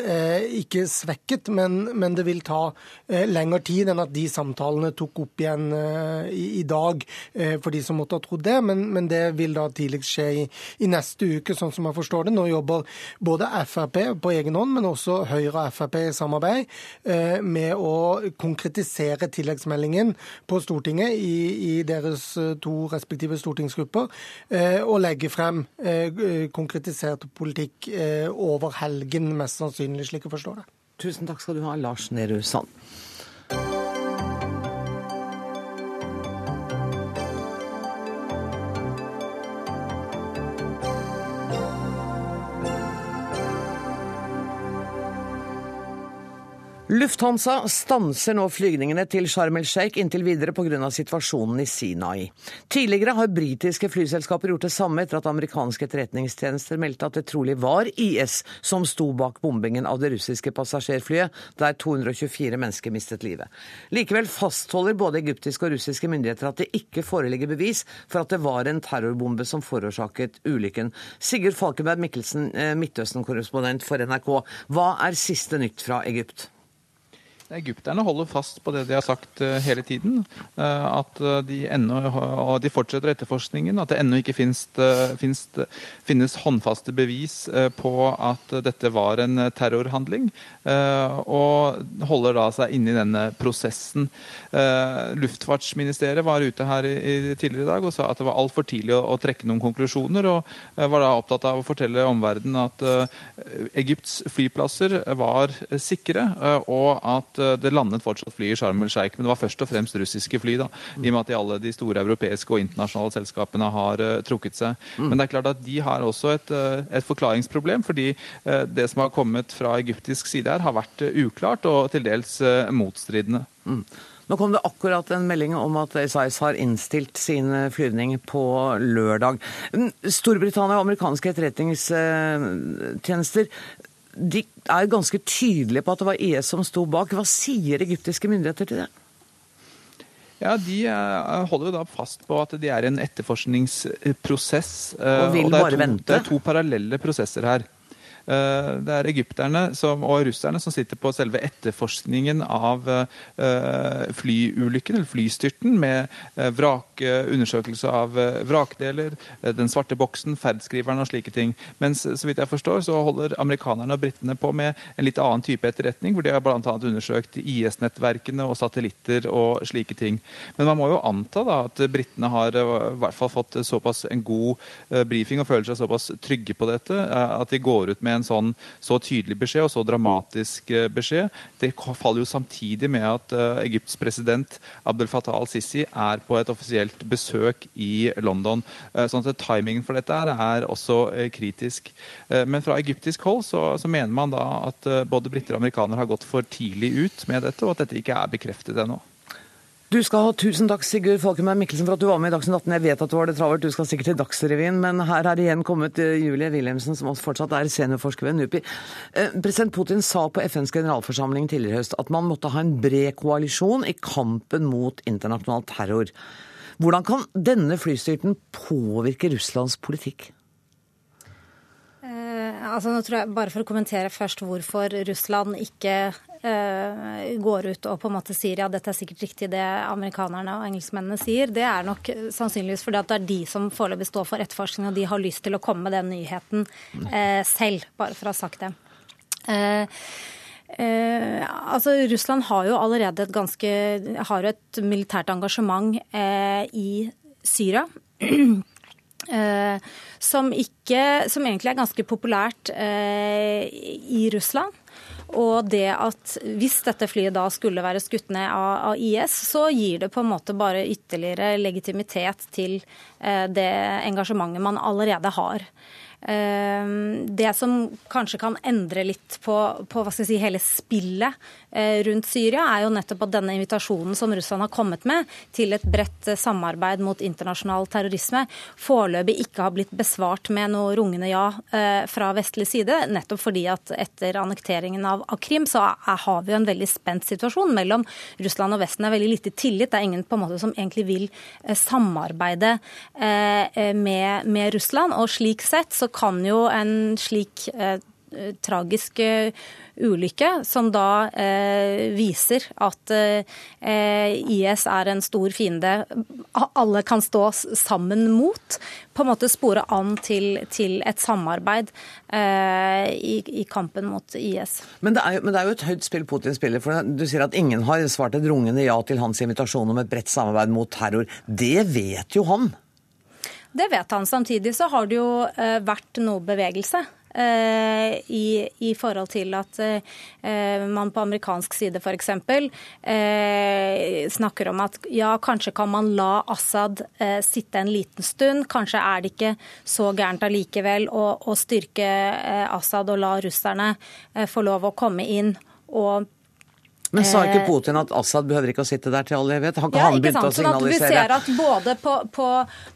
ikke svekket, men, men det vil ta lengre tid enn at de samtalene tok opp igjen igjen eh, i, i, dag, eh, for de som måtte ha trodd det. Men, men det vil da tidligst skje i, i, neste uke, sånn som jeg forstår det. Nå jobber både Frp på egen hånd, men også Høyre og Frp i samarbeid eh, med å konkretisere tilleggsmeldingen på Stortinget i, i deres to respektive stortingsgrupper, og legge frem konkretisert politikk over helgen, mest sannsynlig, slik jeg forstår det. Tusen takk skal du ha, Lars Nehru Sand. Lufthansa stanser nå flygningene til Sharm el-Sheikh inntil videre pga. situasjonen i Sinai. Tidligere har britiske flyselskaper gjort det samme etter at amerikanske etterretningstjenester meldte at det trolig var IS som sto bak bombingen av det russiske passasjerflyet, der 224 mennesker mistet livet. Likevel fastholder både egyptiske og russiske myndigheter at det ikke foreligger bevis for at det var en terrorbombe som forårsaket ulykken. Sigurd Falkenberg Mikkelsen, eh, Midtøsten-korrespondent for NRK, hva er siste nytt fra Egypt? Egypterne holder fast på det de har sagt eh, hele tiden. Eh, at eh, de, enda, de fortsetter etterforskningen. At det ennå ikke finnes, finnes, finnes, håndfaste bevis på at dette var en terrorhandling. Og holder da seg inne i denne prosessen. Luftfartsministeriet var ute her tidligere i dag og sa at det var altfor tidlig å, trekke noen konklusjoner. Og var da opptatt av å fortelle omverdenen at Egypts flyplasser var sikre. og at det landet fortsatt fly i Sharm el-Sheikh, men det var først og fremst russiske fly. da, I og med at de alle de store europeiske og internasjonale selskapene har uh, trukket seg. Men det er klart at de har også et, uh, et forklaringsproblem, fordi uh, det som har kommet fra egyptisk side her, har vært uklart og til dels motstridende. Mm. Nå kom det akkurat en melding om at SAS har innstilt sin flyvning på lørdag. Mm, Storbritannia og amerikanske etterretningstjenester de er ganske tydelige på at det var IS som sto bak. Hva sier egyptiske myndigheter til det? Ja, De eh, holder jo da fast på at de er i en etterforskningsprosess. Og vil og bare to, vente? Det er to parallelle prosesser her. Eh, det er egypterne som, og russerne som sitter på selve etterforskningen av eh, flyulykken, eller flystyrten, med eh, vrak, undersøkelse av vrakdeler, den svarte boksen, ferdskriveren og slike ting. Mens så vidt jeg forstår, så holder amerikanerne og britene på med en litt annen type etterretning, hvor de har bl.a. undersøkt IS-nettverkene og satellitter og slike ting. Men man må jo anta da at britene har i hvert fall fått såpass en god brifing og føler seg såpass trygge på dette at de går ut med med en sånn så tydelig beskjed og så dramatisk beskjed. Det faller jo samtidig med at Egypts president Abdel Fattah al-Sisi er på et offisielt besøk i London. Sånn at timingen for dette er også kritisk. Men fra egyptisk hold så, så mener man da at både briter og amerikanere har gått for tidlig ut med dette, og at dette ikke er bekreftet ennå. Du skal ha tusen takk, Sigurd Falkenberg Mikkelsen, for at du var med i Dagsnytt 18. Jeg vet at du har det travelt, du skal sikkert til Dagsrevyen, men her er igjen kommet eh, Julie Wilhelmsen, som fortsatt er seniorforsker ved NUPI. Eh, president Putin sa på FNs generalforsamling tidligere i høst at man måtte ha en bred koalisjon i kampen mot internasjonal terror. Hvordan kan denne flystyrten påvirke Russlands politikk? Eh, altså jeg, Bare for å kommentere først hvorfor Russland ikke går ut og på en måte sier ja, dette er sikkert riktig det amerikanerne og engelskmennene sier, det er nok sannsynligvis fordi at det er de som foreløpig står for etterforskningen, og de har lyst til å komme med den nyheten eh, selv, bare for å ha sagt det. Eh, Eh, altså Russland har jo allerede et ganske har et militært engasjement eh, i Syria. eh, som, ikke, som egentlig er ganske populært eh, i Russland. Og det at hvis dette flyet da skulle være skutt ned av, IS, så gir det på en måte bare ytterligere legitimitet til eh, det engasjementet man allerede har. Ehm, det som kanskje kan endre litt på, på si, hele spillet eh, rundt Syria, er jo nettopp at denne invitasjonen som Russland har kommet med til et bredt eh, samarbeid mot internasjonal terrorisme, foreløpig ikke har blitt besvart med noe rungende ja eh, fra vestlig side. Nettopp fordi at etter annekteringen av, Krim så har vi jo en veldig spent situasjon mellom Russland og Vesten. Er veldig lite tillit. Det er ingen på en måte som egentlig vil samarbeide med, med Russland. Og slik sett så kan jo en slik eh, tragisk eh, ulykke, som da eh, viser at eh, IS er en stor fiende alle kan stå sammen mot, på en måte spore an til, til et samarbeid eh, i, i, kampen mot IS. Men det, jo, men det, er jo, et høyt spill Putin spiller. for Du sier at ingen har svart et rungende ja til hans invitasjon om et bredt samarbeid mot terror. Det vet jo han. Det vet han. Samtidig så har det jo eh, vært noe bevegelse. Uh, i, i, forhold til at uh, man på amerikansk side f.eks. Uh, snakker om at ja, kanskje kan man la Assad uh, sitte en liten stund. Kanskje er det ikke så gærent allikevel å, å styrke Assad og la russerne få lov å komme inn og men sa ikke eh, Putin at Assad behøver ikke å sitte der til all evighet? Har ikke ja, han begynt å signalisere? Sånn at vi ser at både på, på,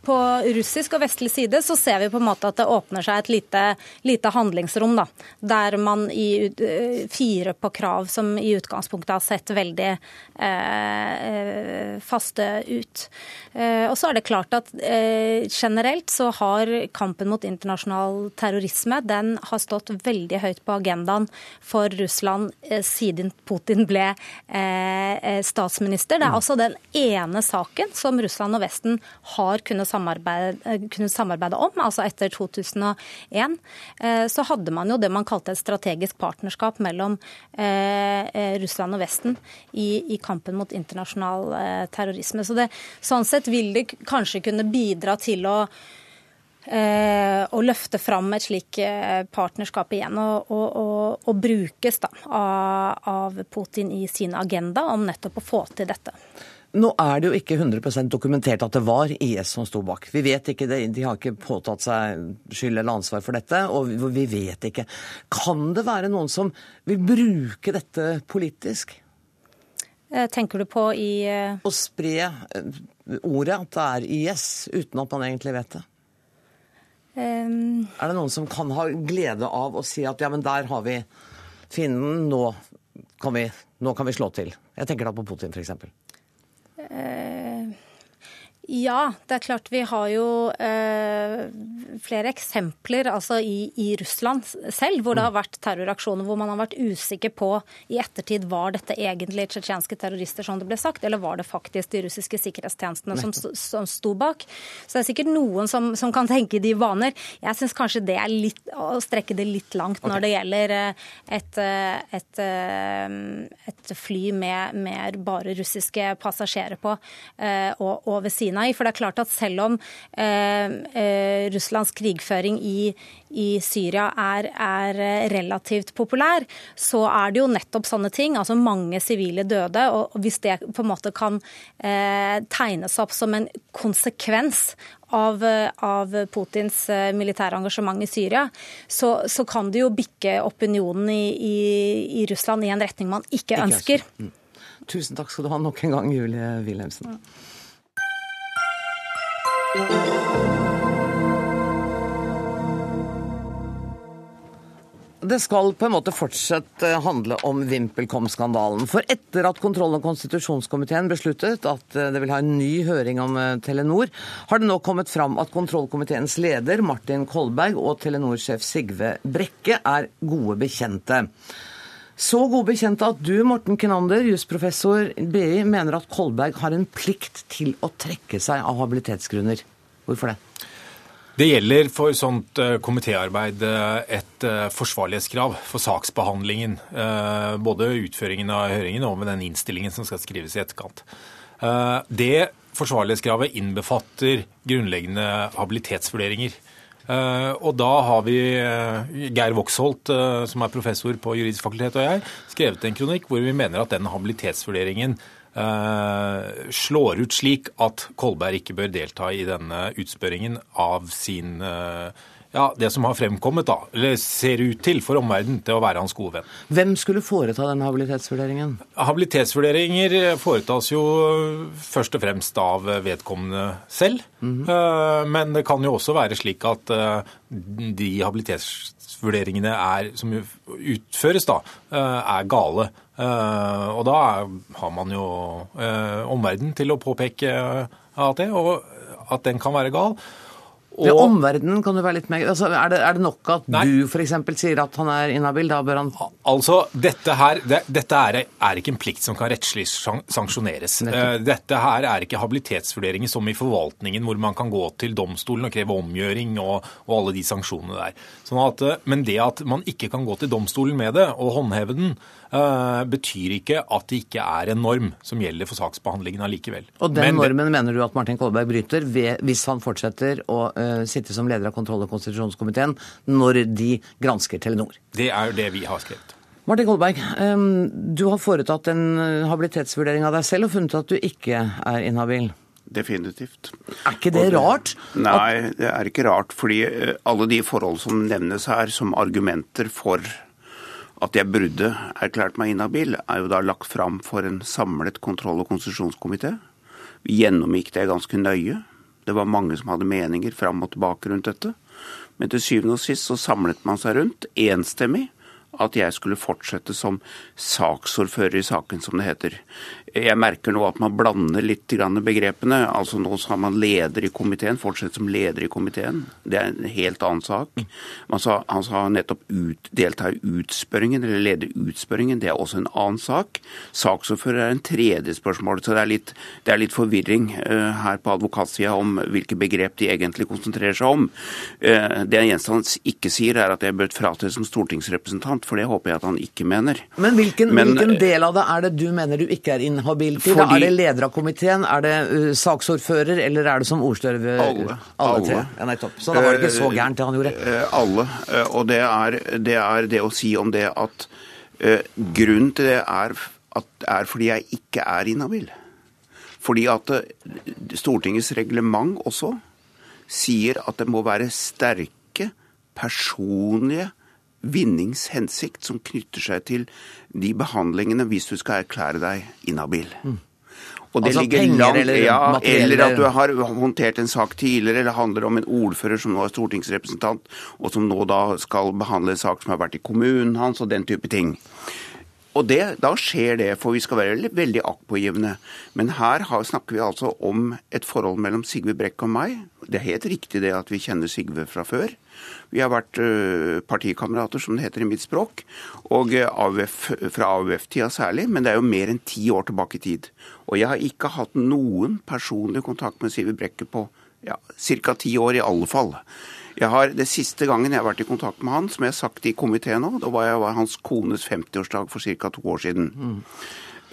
på, russisk og vestlig side så ser vi på en måte at det åpner seg et lite, lite handlingsrom, da, der man i, uh, firer på krav som i utgangspunktet har sett veldig eh, faste ut. Eh, og så er det klart at generelt så har kampen mot internasjonal terrorisme den har stått veldig høyt på agendaen for Russland siden Putin ble Eh, eh, statsminister. Det er altså den ene saken som Russland og Vesten har kunnet samarbeide, eh, kunnet samarbeide om. altså Etter 2001 så hadde man jo det man kalte et strategisk partnerskap mellom Russland og Vesten i, i kampen mot internasjonal terrorisme. Så det, sånn sett vil det kanskje kunne bidra til å Eh, å løfte fram et slikt eh, partnerskap igjen og, og, og, og brukes da, av, av, Putin i sin agenda om nettopp å få til dette. Nå er det jo ikke 100% dokumentert at det var IS som sto bak. Vi vet ikke det, De har ikke påtatt seg skyld eller ansvar for dette, og vi vet ikke. Kan det være noen som vil bruke dette politisk? Eh, tenker du på i Å spre ordet at det er IS, uten at man egentlig vet det? Um, er det noen som kan ha glede av å si at ja, men der har vi fienden, nå kan vi, nå kan vi slå til? Jeg tenker da på Putin, f.eks. Uh, ja, det er klart vi har jo eh, flere eksempler altså i, i, Russland selv, hvor det har vært terroraksjoner hvor man har vært usikker på i ettertid var dette egentlig tsjetsjenske terrorister, som det ble sagt, eller var det faktisk de russiske sikkerhetstjenestene som, som sto bak. Så det er sikkert noen som, som kan tenke i de vaner. Jeg syns kanskje det er litt, å strekke det litt langt okay. når det gjelder eh, et, eh, et, eh, et fly med, med, bare russiske passasjerer på, og, og ved siden Kina i. For det er klart at selv om eh, eh, Russlands krigføring i, i Syria er, er, relativt populær, så er det jo nettopp sånne ting, altså mange sivile døde. Og hvis det på en måte kan eh, tegnes opp som en konsekvens av, av, Putins eh, militære engasjement i Syria, så, så, kan det jo bikke opinionen i, i, i, Russland i en retning man ikke, ikke ønsker. Mm. Tusen takk skal du ha nok en gang, Julie Wilhelmsen. Det skal på en måte fortsatt handle om VimpelCom-skandalen. For etter at kontroll- og konstitusjonskomiteen besluttet at det vil ha en ny høring om eh, Telenor, har det nå kommet fram at kontrollkomiteens leder Martin Kolberg og Telenor-sjef Sigve Brekke er gode bekjente. Så gode bekjente at du, Morten Kinander, jusprofessor BI, mener at Kolberg har en plikt til å trekke seg av habilitetsgrunner. Hvorfor det? Det gjelder for sånt uh, komitéarbeid uh, et uh, forsvarlighetskrav for saksbehandlingen. Både utføringen av høringen og med den innstillingen som skal skrives i etterkant. Det forsvarlighetskravet innbefatter grunnleggende habilitetsvurderinger. Eh, og da har vi eh, Geir Voksholt, eh, som er professor på juridisk fakultet, og jeg, skrevet en kronikk hvor vi mener at den habilitetsvurderingen slår ut slik at Kolberg ikke bør delta i denne utspørringen av sin ja, det som har fremkommet, da, eller ser ut til for omverdenen til å være hans gode venn. Hvem skulle foreta denne habilitetsvurderingen? Habilitetsvurderinger foretas jo først og fremst av vedkommende selv. Mm -hmm. Men det kan jo også være slik at eh, de habilitetsvurderingene er, som utføres, da, eh, er gale. Og da har man jo omverdenen til å påpeke at det, og at den kan være gal. Og... Ved omverdenen kan du være litt mer altså, er, det, er, det, nok at Nei. du f.eks. sier at han er inhabil? Da bør han Altså, dette her det, dette er, er, ikke en plikt som kan rettslig sanksjoneres. Uh, dette her er ikke habilitetsvurderinger som i forvaltningen, hvor man kan gå til domstolen og kreve omgjøring og, og alle de sanksjonene der. Sånn at, uh, men det at man ikke kan gå til domstolen med det og håndheve den, betyr ikke at det ikke er en norm som gjelder for saksbehandlingen allikevel. Og den men, normen mener du at Martin Kolberg bryter ved, hvis han fortsetter å uh, sitte som leder av kontroll- og konstitusjonskomiteen når de gransker Telenor. Det er jo det vi har skrevet. Martin Kolberg, du har foretatt en eh, habilitetsvurdering av deg selv og funnet at du ikke er inhabil. Definitivt. Er ikke det, det rart? Nei, det er ikke rart. Fordi eh, alle de forhold som nevnes her som argumenter for at jeg burde erklært meg inhabil, er jo da lagt fram for en samlet kontroll- og konsesjonskomité. Vi gjennomgikk det ganske nøye. Det var mange som hadde meninger fram og tilbake rundt dette. Men til syvende og sist så samlet man seg rundt, enstemmig, at jeg skulle fortsette som saksordfører i saken, som det heter. Jeg merker nå at man blander litt begrepene. altså Nå sa man leder i komiteen, fortsett som leder i komiteen. Det er en helt annen sak. Sa, han sa nettopp ut, delta i utspørringen, eller leder utspørringen. Det er også en annen sak. Saksordfører er en tredje spørsmål. Så det er litt, det er litt forvirring uh, her på advokatsida om hvilke begrep de egentlig konsentrerer seg om. Uh, det han ikke sier, er at jeg bør fratre som stortingsrepresentant, for det håper jeg at han ikke mener. Men hvilken, Men, hvilken del av det er det du mener du ikke er inne inhabil til? Fordi... Er det leder av komiteen, er det uh, saksordfører, eller er det som ordstyrer? Alle. Alle tre. Ja, nettopp. Så da var det ikke så gærent det han gjorde? Uh, alle. Uh, og det er, det er, det å si om det at grunnen til det er, at, er fordi jeg ikke er inhabil. Fordi at Stortingets reglement også sier at det må være sterke personlige vinningshensikt som knytter seg til de behandlingene hvis du skal erklære deg inhabil. Mm. Og det altså penger langt, eller ja, Eller at du har håndtert en sak tidligere, eller handler om en ordfører som nå er stortingsrepresentant, og som nå da skal behandle en sak som har vært i kommunen hans, og den type ting. Og det, Da skjer det, for vi skal være veldig aktpågivende. Men her har, snakker vi altså om et forhold mellom Sigve Brekk og meg. Det er helt riktig det at vi kjenner Sigve fra før. Vi har vært uh, partikamerater, som det heter i mitt språk. Og uh, AUF, fra AUF-tida særlig, men det er jo mer enn ti år tilbake i tid. Og jeg har ikke hatt noen personlig kontakt med Sigve Brekke på ja, ti år, i alle fall. Jeg har, Det siste gangen jeg har vært i kontakt med han, som jeg har sagt i komiteen nå, da var jeg var hans kones 50-årsdag for ca. to år siden. Mm.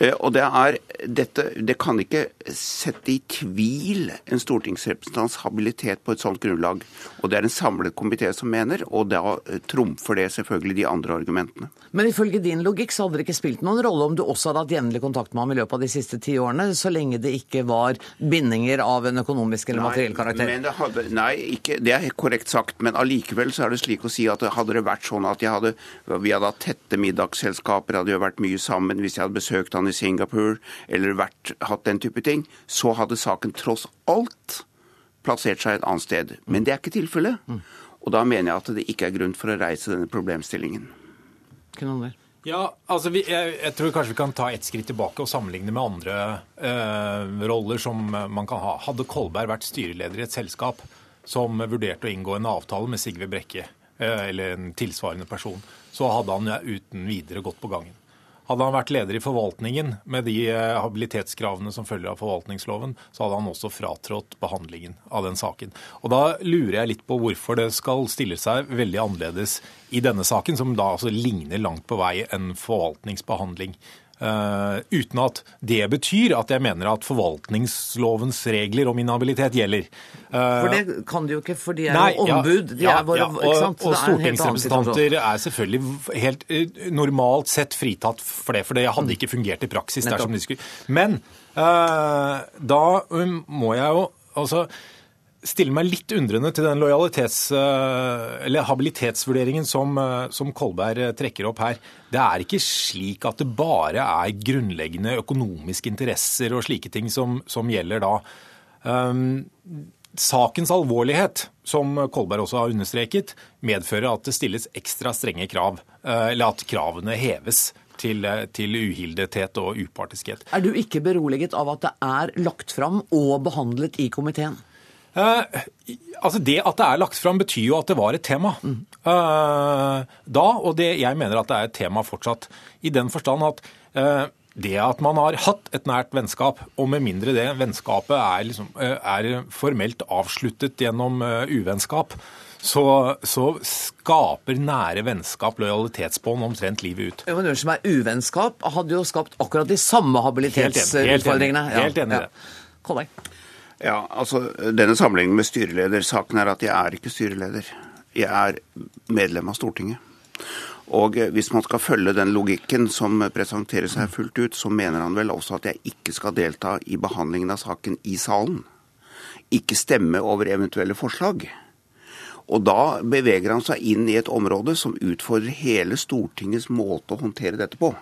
Eh, og det er dette Det kan ikke sette i tvil en stortingsrepresentants habilitet på et sånt grunnlag. Og det er en samlet komité som mener, og da eh, trumfer det selvfølgelig de andre argumentene. Men ifølge din logikk så hadde det ikke spilt noen rolle om du også hadde hatt jevnlig kontakt med ham i løpet av de siste ti årene, så lenge det ikke var bindinger av en økonomisk eller materiell karakter? Men det hadde, nei, ikke, det er korrekt sagt, men allikevel så er det slik å si at hadde det vært sånn at hadde, vi hadde hatt tette middagsselskaper, hadde jo vært mye sammen hvis jeg hadde besøkt han i Singapore eller vært, hatt den type ting, så hadde saken tross alt plassert seg et annet sted. Men det er ikke tilfellet. Og da mener jeg at det ikke er grunn for å reise denne problemstillingen. Ja, altså vi, jeg, jeg, tror kanskje vi kan ta et skritt tilbake og sammenligne med andre eh, roller som man kan ha. Hadde Kolberg vært styreleder i et selskap som vurderte å inngå en avtale med Sigve Brekke, eh, eller en tilsvarende person, så hadde han uten videre gått på gangen. Hadde han vært leder i forvaltningen med de eh, habilitetskravene som følger av forvaltningsloven, så hadde han også fratrådt behandlingen av den saken. Og Da lurer jeg litt på hvorfor det skal stille seg veldig annerledes i denne saken, som da altså ligner langt på vei en forvaltningsbehandling. Uh, uten at det betyr at jeg mener at forvaltningslovens regler om inhabilitet gjelder. Uh, for det kan de jo ikke, for de er nei, jo ombud. Ja, er våre, ja, og, og stortingsrepresentanter er selvfølgelig helt uh, normalt sett fritatt for det, for det hadde ikke fungert i praksis. dersom de skulle. Men da um, må jeg jo altså stiller meg litt undrende til den lojalitets- eller habilitetsvurderingen som, som, Kolberg trekker opp her. Det er ikke slik at det bare er grunnleggende økonomiske interesser og slike ting som, som gjelder da. Um, sakens alvorlighet, som Kolberg også har understreket, medfører at det stilles ekstra strenge krav, eller at kravene heves. Til, til, uhildethet og upartiskhet. Er du ikke beroliget av at det er lagt fram og behandlet i komiteen? Uh, altså Det at det er lagt fram, betyr jo at det var et tema mm. uh, da. Og det, jeg mener at det er et tema fortsatt. I den forstand at uh, det at man har hatt et nært vennskap, og med mindre det vennskapet er, liksom, er formelt avsluttet gjennom uvennskap, så, så, skaper nære vennskap lojalitetsbånd omtrent livet ut. Ja, men som er uvennskap, hadde jo skapt akkurat de samme habilitetsutfordringene. Helt enig. i det. Ja, altså Denne sammenligningen med styreledersaken er at jeg er ikke styreleder. Jeg er medlem av Stortinget. Og hvis man skal følge den logikken som presenteres her fullt ut, så mener han vel også at jeg ikke skal delta i behandlingen av saken i salen. Ikke stemme over eventuelle forslag. Og da beveger han seg inn i et område som utfordrer hele Stortingets måte å håndtere dette på.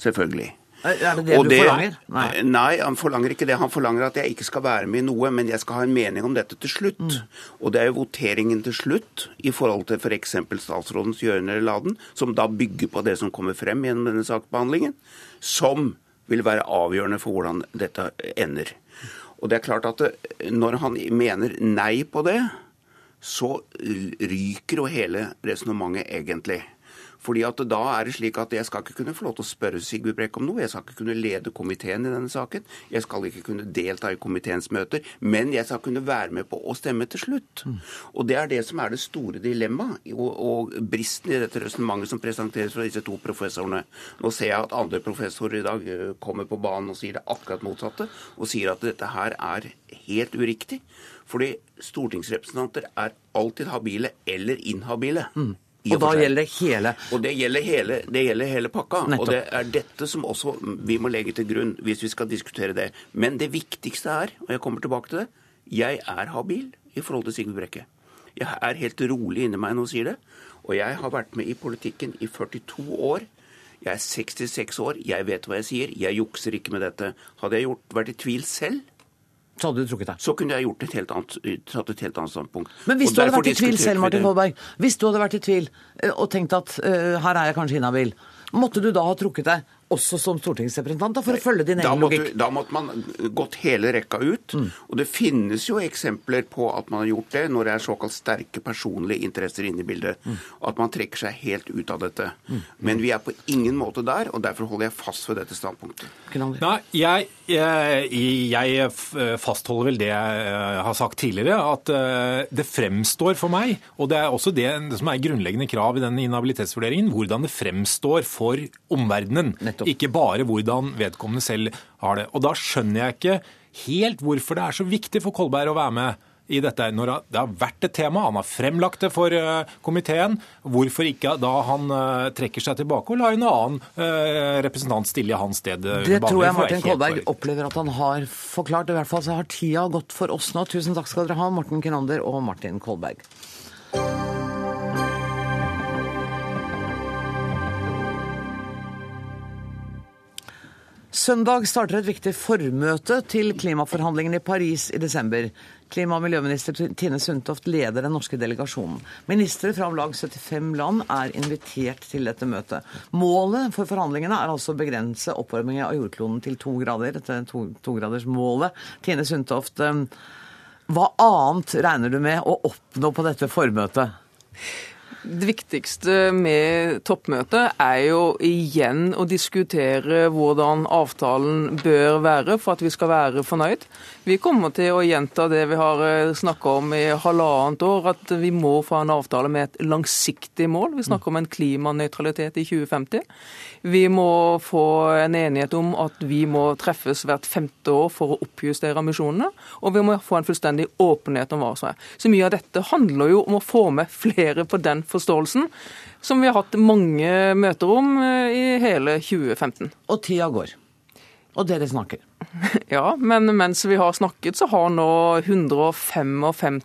Selvfølgelig. Er det det og du det, forlanger? Nei. nei. han forlanger ikke det. Han forlanger at jeg ikke skal være med i noe, men jeg skal ha en mening om dette til slutt. Mm. Og det er jo voteringen til slutt i forhold til f.eks. For statsrådens gjøren eller laden, som da bygger på det som kommer frem gjennom denne saksbehandlingen, som vil være avgjørende for hvordan dette ender. Og det er klart at eh, når han mener nei på det, så ryker jo hele resonnementet egentlig. Fordi at da er det slik at Jeg skal ikke kunne få lov til å spørre Sigurd Brekk om noe. Jeg skal ikke kunne lede komiteen i denne saken. Jeg skal ikke kunne delta i komiteens møter. Men jeg skal kunne være med på å stemme til slutt. Og Det er det som er det store dilemmaet og, og bristen i dette resonnementet som presenteres fra disse to professorene. Nå ser jeg at andre professorer i dag eh, kommer på banen og sier det akkurat motsatte. Og sier at dette her er helt uriktig. Fordi stortingsrepresentanter er alltid habile eller inhabile. Mm. Og da gjelder det hele Og det gjelder hele, det gjelder hele pakka. Nettopp. Og det er dette som også vi må legge til grunn hvis vi skal diskutere det. Men det viktigste er, og jeg kommer tilbake til det, jeg er habil i forhold til Sigurd Brekke. Jeg er helt rolig inni meg når jeg sier det. Og jeg har vært med i politikken i 42 år. Jeg er 66 år, jeg vet hva jeg sier, jeg jukser ikke med dette. Hadde jeg gjort, vært i tvil selv, så hadde du trukket deg? Så kunne jeg gjort et helt annet, tatt et helt annet standpunkt. Men hvis du hadde vært i tvil selv, Martin Kolberg, hvis du hadde vært i tvil eh, og tenkt at uh, her er jeg kanskje inhabil, måtte du da ha trukket deg? Også som stortingsrepresentant, for å følge din egen logikk? Da måtte man gått hele rekka ut. Mm. Og det finnes jo eksempler på at man har gjort det når det er såkalt sterke personlige interesser inne i bildet. Mm. Og at man trekker seg helt ut av dette. Mm. Men vi er på ingen måte der, og derfor holder jeg fast ved dette standpunktet. Nei, jeg, jeg, jeg, fastholder vel det jeg eh, har sagt tidligere, at eh, det fremstår for meg, og det er også det som er grunnleggende krav i den inhabilitetsvurderingen, hvordan det fremstår for omverdenen ikke bare hvordan vedkommende selv har det. Og da skjønner jeg ikke helt hvorfor det er så viktig for Kolberg å være med i dette. Når det har vært et tema, han har fremlagt det for eh, komiteen, hvorfor ikke da han eh, trekker seg tilbake og lar en annen eh, representant stille i hans sted? Det tror jeg Martin Kolberg opplever at han har forklart. I hvert fall så har tida gått for oss nå. Tusen takk skal dere ha, Morten Kinander og Martin Kolberg. Søndag starter et viktig formøte til klimaforhandlingene i Paris i desember. Klima- og miljøminister Tine Sundtoft leder den norske delegasjonen. Ministre fra om lag 75 land er invitert til dette møtet. Målet for forhandlingene er altså å begrense oppvarmingen av jordkloden til to grader. Dette togradersmålet. To Tine Sundtoft, eh, hva annet regner du med å oppnå på dette formøtet? Det viktigste med toppmøtet er jo igjen å diskutere hvordan avtalen bør være for at vi skal være fornøyd. Vi kommer til å gjenta det vi har eh, snakka om i halvannet år, at vi må få en avtale med et langsiktig mål. Vi snakker om en klimanøytralitet i 2050. Vi må få en enighet om at vi må treffes hvert femte år for å oppjustere ambisjonene. Og vi må få en fullstendig åpenhet om hva som er. Så mye av dette handler jo om å få med flere på den forståelsen som vi har hatt mange møter om eh, i hele 2015. Og tida går. Og dere snakker. Ja, men mens vi har snakket, så har nå 155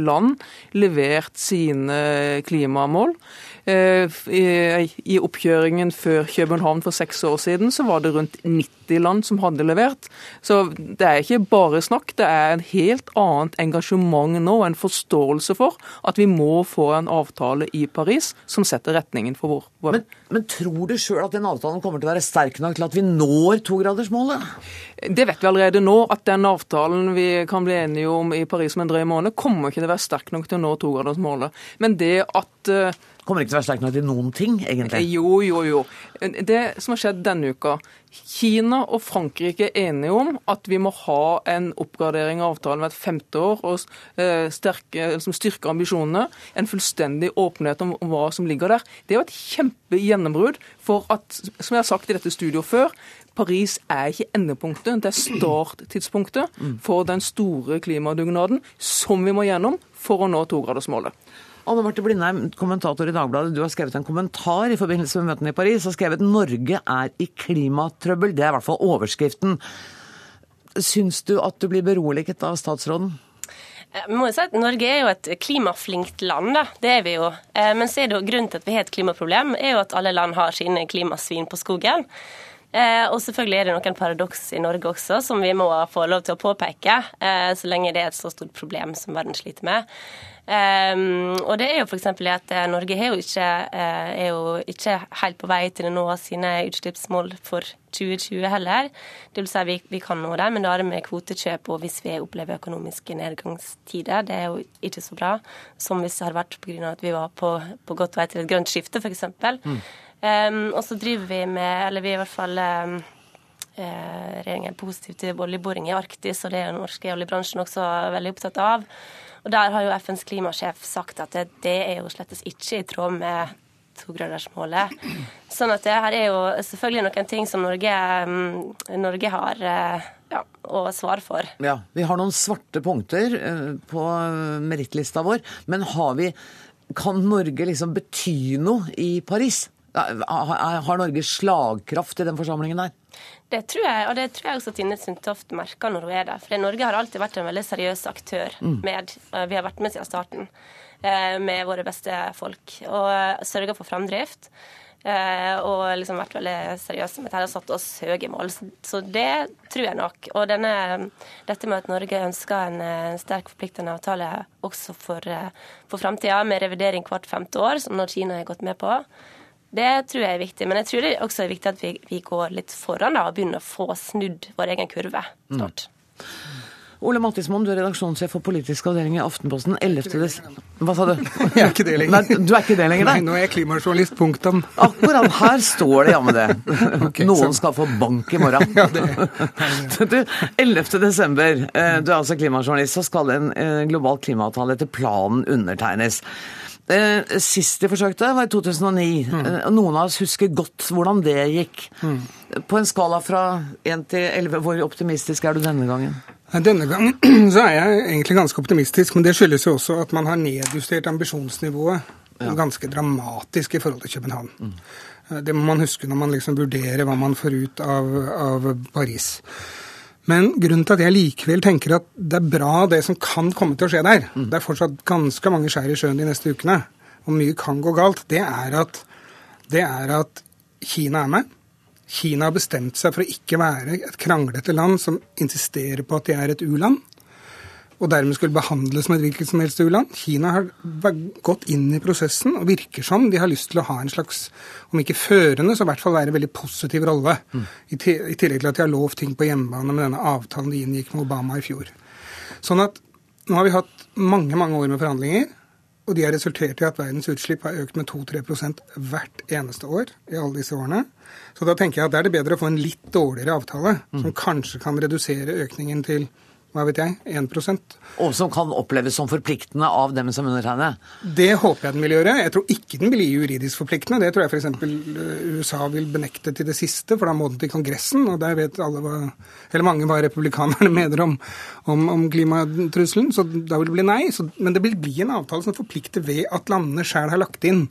land levert sine klimamål. Eh, I oppkjøringen før København for seks år siden så var det rundt 90 land som hadde levert. Så det er ikke bare snakk, det er en helt annet engasjement nå, en forståelse for at vi må få en avtale i Paris som setter retningen for vår Men, men tror du sjøl at den avtalen kommer til å være sterk nok til at vi når togradersmålet? Det vet vi allerede nå, at den avtalen vi kan bli enige om i Paris om en drøy måned, kommer ikke til å være sterk nok til å nå togradersmålet. Men det at eh, Kommer ikke til å være sterk nok til noen ting, egentlig? Jo, jo, jo. Det som har skjedd denne uka Kina og Frankrike er enige om at vi må ha en oppgradering av avtalen hvert femte år og eh, sterke, som styrke ambisjonene. En fullstendig åpenhet om hva som ligger der. Det er jo et kjempegjennombrudd for at, som jeg har sagt i dette studioet før, Paris er ikke endepunktet, det er starttidspunktet for den store klimadugnaden som vi må gjennom for å nå togradersmålet. Anne Marte Blindheim, kommentator i Dagbladet. Du har skrevet en kommentar i forbindelse med møtene i Paris. og skrevet 'Norge er i klimatrøbbel'. Det er i hvert fall overskriften. Syns du at du blir beroliget av statsråden? Må jo si at Norge er jo et klimaflinkt land, da. det er vi jo. Eh, men så er det jo grunnen til at vi har et klimaproblem, er jo at alle land har sine klimasvin på skogen. Eh, og selvfølgelig er det noen paradoks i Norge også, som vi må få lov til å påpeke, eh, så lenge det er et så stort problem som verden sliter med. Um, og det er jo f.eks. at Norge er jo, ikke, er jo ikke helt på vei til å nå sine utslippsmål for 2020 heller. Det vil si vi, vi kan nå det, men da er det med kvotekjøp og hvis vi opplever økonomiske nedgangstider. Det er jo ikke så bra som hvis det har vært pga. at vi var på, på godt vei til et grønt skifte, f.eks. Mm. Um, og så driver vi med, eller vi er i hvert fall um, Regjeringen er positiv til oljeboring i Arktis, og det er den norske oljebransjen også veldig opptatt av. Og Der har jo FNs klimasjef sagt at det, det er jo slettes ikke i tråd med togradersmålet. Sånn at det her er jo selvfølgelig noen ting som Norge, mm, Norge har eh, ja, å svare for. Ja, Vi har noen svarte punkter eh, på merittlista vår, men har vi kan Norge liksom bety noe i Paris? Har Norge slagkraft i den forsamlingen der? Det tror jeg, og det tror jeg også Tine Sundtoft merker når hun er der. For Norge har alltid vært en veldig seriøs aktør. Mm. Med, vi har vært med siden starten eh, med våre beste folk og sørga for framdrift. Eh, og liksom vært veldig seriøse med dette og satt oss høye mål. Så det tror jeg nok. Og denne, dette med at Norge ønsker en, en sterk, forpliktende avtale også for, for framtida, med revidering hvert femte år, som nå Kina har gått med på, det tror jeg er viktig. Men jeg tror det også er viktig at vi, vi går litt foran da, og begynner å få snudd vår egen kurve snart. Mm. Ole Mattismoen, du er redaksjonssjef for politisk avdeling i Aftenposten. 11. Des... Hva sa du? Jeg er ikke det lenger. Nei, du er ikke det lenger, nei? Nei, nå er jeg klimajournalist, punktum. Akkurat her står det ja med det. Okay, Noen så... skal få bank i morgen. ja, det... du, 11. desember, eh, du er altså klimajournalist, så skal en eh, global klimaavtale etter planen undertegnes. Eh, sist de forsøkte, var i 2009. Mm. Noen av oss husker godt hvordan det gikk. Mm. På en skala fra 1 til 11, hvor optimistisk er du denne gangen? Denne gangen så er jeg egentlig ganske optimistisk, men det skyldes jo også at man har nedjustert ambisjonsnivået ja. ganske dramatisk i forhold til København. Mm. Det må man huske når man liksom vurderer hva man får ut av, av Paris. Men grunnen til at jeg likevel tenker at det er bra det som kan komme til å skje der, mm. det er fortsatt ganske mange skjær i sjøen de neste ukene, og mye kan gå galt, det er at, det er at Kina er med. Kina har bestemt seg for å ikke være et kranglete land som insisterer på at de er et u-land og dermed skulle behandles som et hvilket som helst u-land. Kina har gått inn i prosessen og virker som de har lyst til å ha en slags, om ikke førende, så i hvert fall være en veldig positiv rolle. Mm. I, tillegg til at de har lovt ting på hjemmebane med denne avtalen de inngikk med Obama i fjor. Sånn at nå har vi hatt mange, mange år med forhandlinger. Og de har resultert i at verdens utslipp har økt med 2-3% hvert eneste år i alle disse årene. Så da tenker jeg at da er det bedre å få en litt dårligere avtale, mm. som kanskje kan redusere økningen til hva vet jeg, 1% Og som kan oppleves som forpliktende av dem som undertegner? Det håper jeg den vil gjøre. Jeg tror ikke den blir juridisk forpliktende. Det tror jeg f.eks. Eh, USA vil benekte til det siste, for da må den til Kongressen. Og der vet alle hva, eller mange hva republikanerne mener om, om, om klimatrusselen. Så da vil det bli nei. Så, men det vil bli en avtale som forplikter ved at landene sjøl har lagt inn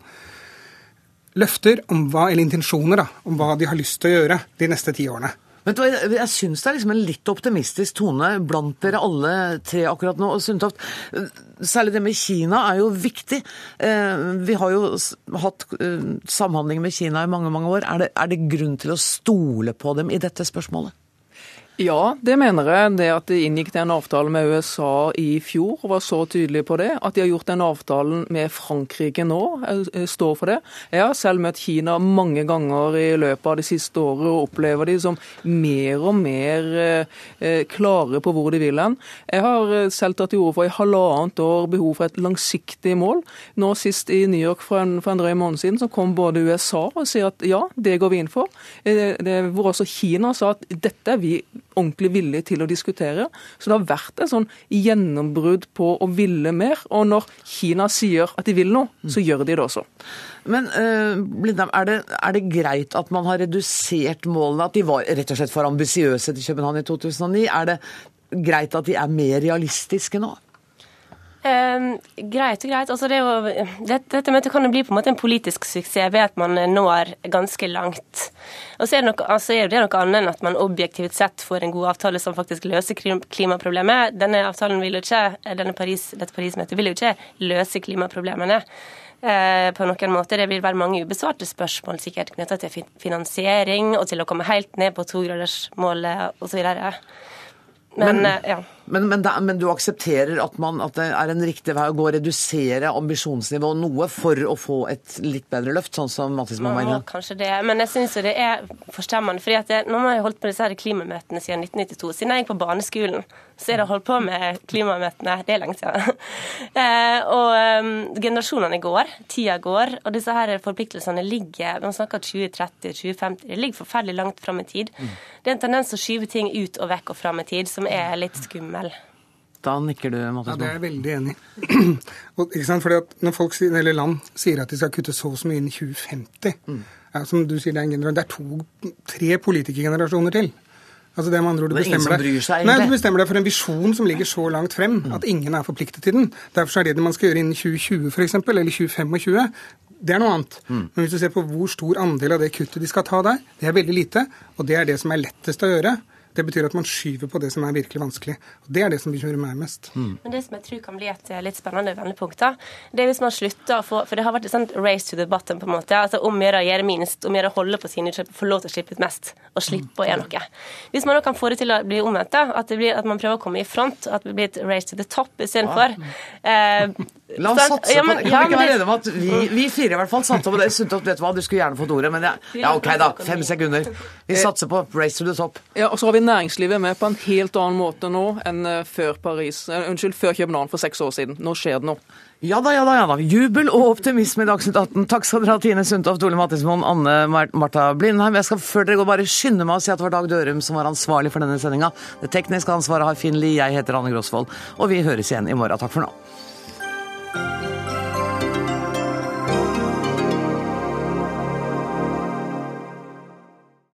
løfter om hva, eller intensjoner da, om hva de har lyst til å gjøre de neste ti årene. Men Jeg, jeg syns det er liksom en litt optimistisk tone blant dere alle tre akkurat nå. og Sundtoft, Særlig det med Kina er jo viktig. Eh, vi har jo hatt eh, samhandling med Kina i mange mange år. Er det, er det grunn til å stole på dem i dette spørsmålet? Ja, det mener jeg. Det at de inngikk en avtale med USA i fjor var så tydelige på det. At de har gjort den avtalen med Frankrike nå, jeg står for det. Jeg har selv møtt Kina mange ganger i løpet av det siste året og opplever de som mer og mer eh, klare på hvor de vil hen. Jeg har eh, selv tatt til orde for i halvannet år behov for et langsiktig mål. Nå sist i New York for en, for en drøy måned siden så kom både USA og sier at ja, det går vi inn for. Det, det, hvor også Kina sa at dette er vi ordentlig villig til å diskutere. Så det har vært et sånn gjennombrudd på å ville mer. Og når Kina sier at de vil noe, så gjør de det også. Men uh, Blindheim, er det, er det, greit at man har redusert målene? At de var rett og slett for ambisiøse til København i 2009? Er det greit at de er mer realistiske nå? Eh, greit og greit. Altså, det jo, det, dette møtet kan jo bli på en måte en politisk suksess ved at man når ganske langt. Og så er det, noe, altså er det noe annet enn at man objektivt sett får en god avtale som faktisk løser klimaproblemet. Denne avtalen vil jo ikke, denne Paris, dette Paris-møtet vil jo ikke løse klimaproblemene. Eh, på noen måte. Det vil være mange ubesvarte spørsmål sikkert knytta til finansiering og til å komme helt ned på togradersmålet osv. Men, men, eh, ja. Men, men, da, men, du aksepterer at, man, at, det er en riktig vei å gå å redusere ambisjonsnivået noe for å få et litt bedre løft, sånn som Mattis må mene? kanskje det, men jeg syns det er forstemmende. fordi at Nå har jeg holdt på disse her klimamøtene siden 1992. Siden jeg gikk på barneskolen, så er det holdt på med klimamøtene. Det er lenge siden. eh, og um, generasjonene går, tida går, og disse her forpliktelsene ligger Man snakker 2030, 2050, det ligger forferdelig langt fram i tid. Mm. Det er en tendens å skyve ting ut og vekk og fram i tid som er litt skummel. Da nikker du, Mattis. Ja, det er jeg veldig enig i. ikke sant? Fordi at Når folk, eller land sier at de skal kutte så og så mye innen 2050 mm. ja, som du sier, Det er, en det er to, tre politikergenerasjoner til. Altså det, med andre ord, du, bestemmer deg, nei, du bestemmer deg for en visjon som ligger så langt frem mm. at ingen er forpliktet til den. Derfor er det det man skal gjøre innen 2020 f.eks., eller 2025. Det er noe annet. Mm. Men hvis du ser på hvor stor andel av det kuttet de skal ta der, det er veldig lite. Og det er det som er lettest å gjøre. Det betyr at man skyver på det som er virkelig vanskelig. Og Det er det som bekymrer meg mest. Mm. Men Det som jeg tror kan bli et litt spennende vendepunkt, da, det er hvis man slutter å få For det har vært et sånt race to the bottom, på en måte. altså Om å gjøre minst, om å holde på sine utslipp, få lov til å slippe ut mest, og slippe å gjøre noe. Hvis man da kan få det til å bli omvendt, da, at, det blir, at man prøver å komme i front, at det blir et race to the top istedenfor. Ja. Eh, La oss satse ja, men, på det. Kan vi ikke være enige om at vi, vi, fire i hvert fall satser på det? Sundtoft, vet du hva, du skulle gjerne fått ordet, men ja, ja, OK da. Fem sekunder. Vi satser på race to the top. Ja, og så har vi næringslivet med på en helt annen måte nå enn eh, før Paris, eh, unnskyld, før København for seks år siden. Nå skjer det noe. Ja da, ja da. ja da. Jubel og optimisme i Dagsnytt 18. Takk skal dere ha, Tine Sundtoft, Ole Mattismoen, Anne Marta Blindheim. Jeg skal før dere går bare skynde meg å si at det var Dag Dørum som var ansvarlig for denne sendinga. Det tekniske ansvaret har Finn Lie, jeg heter Anne Grosvold, og vi høres igjen i morgen. Takk for nå.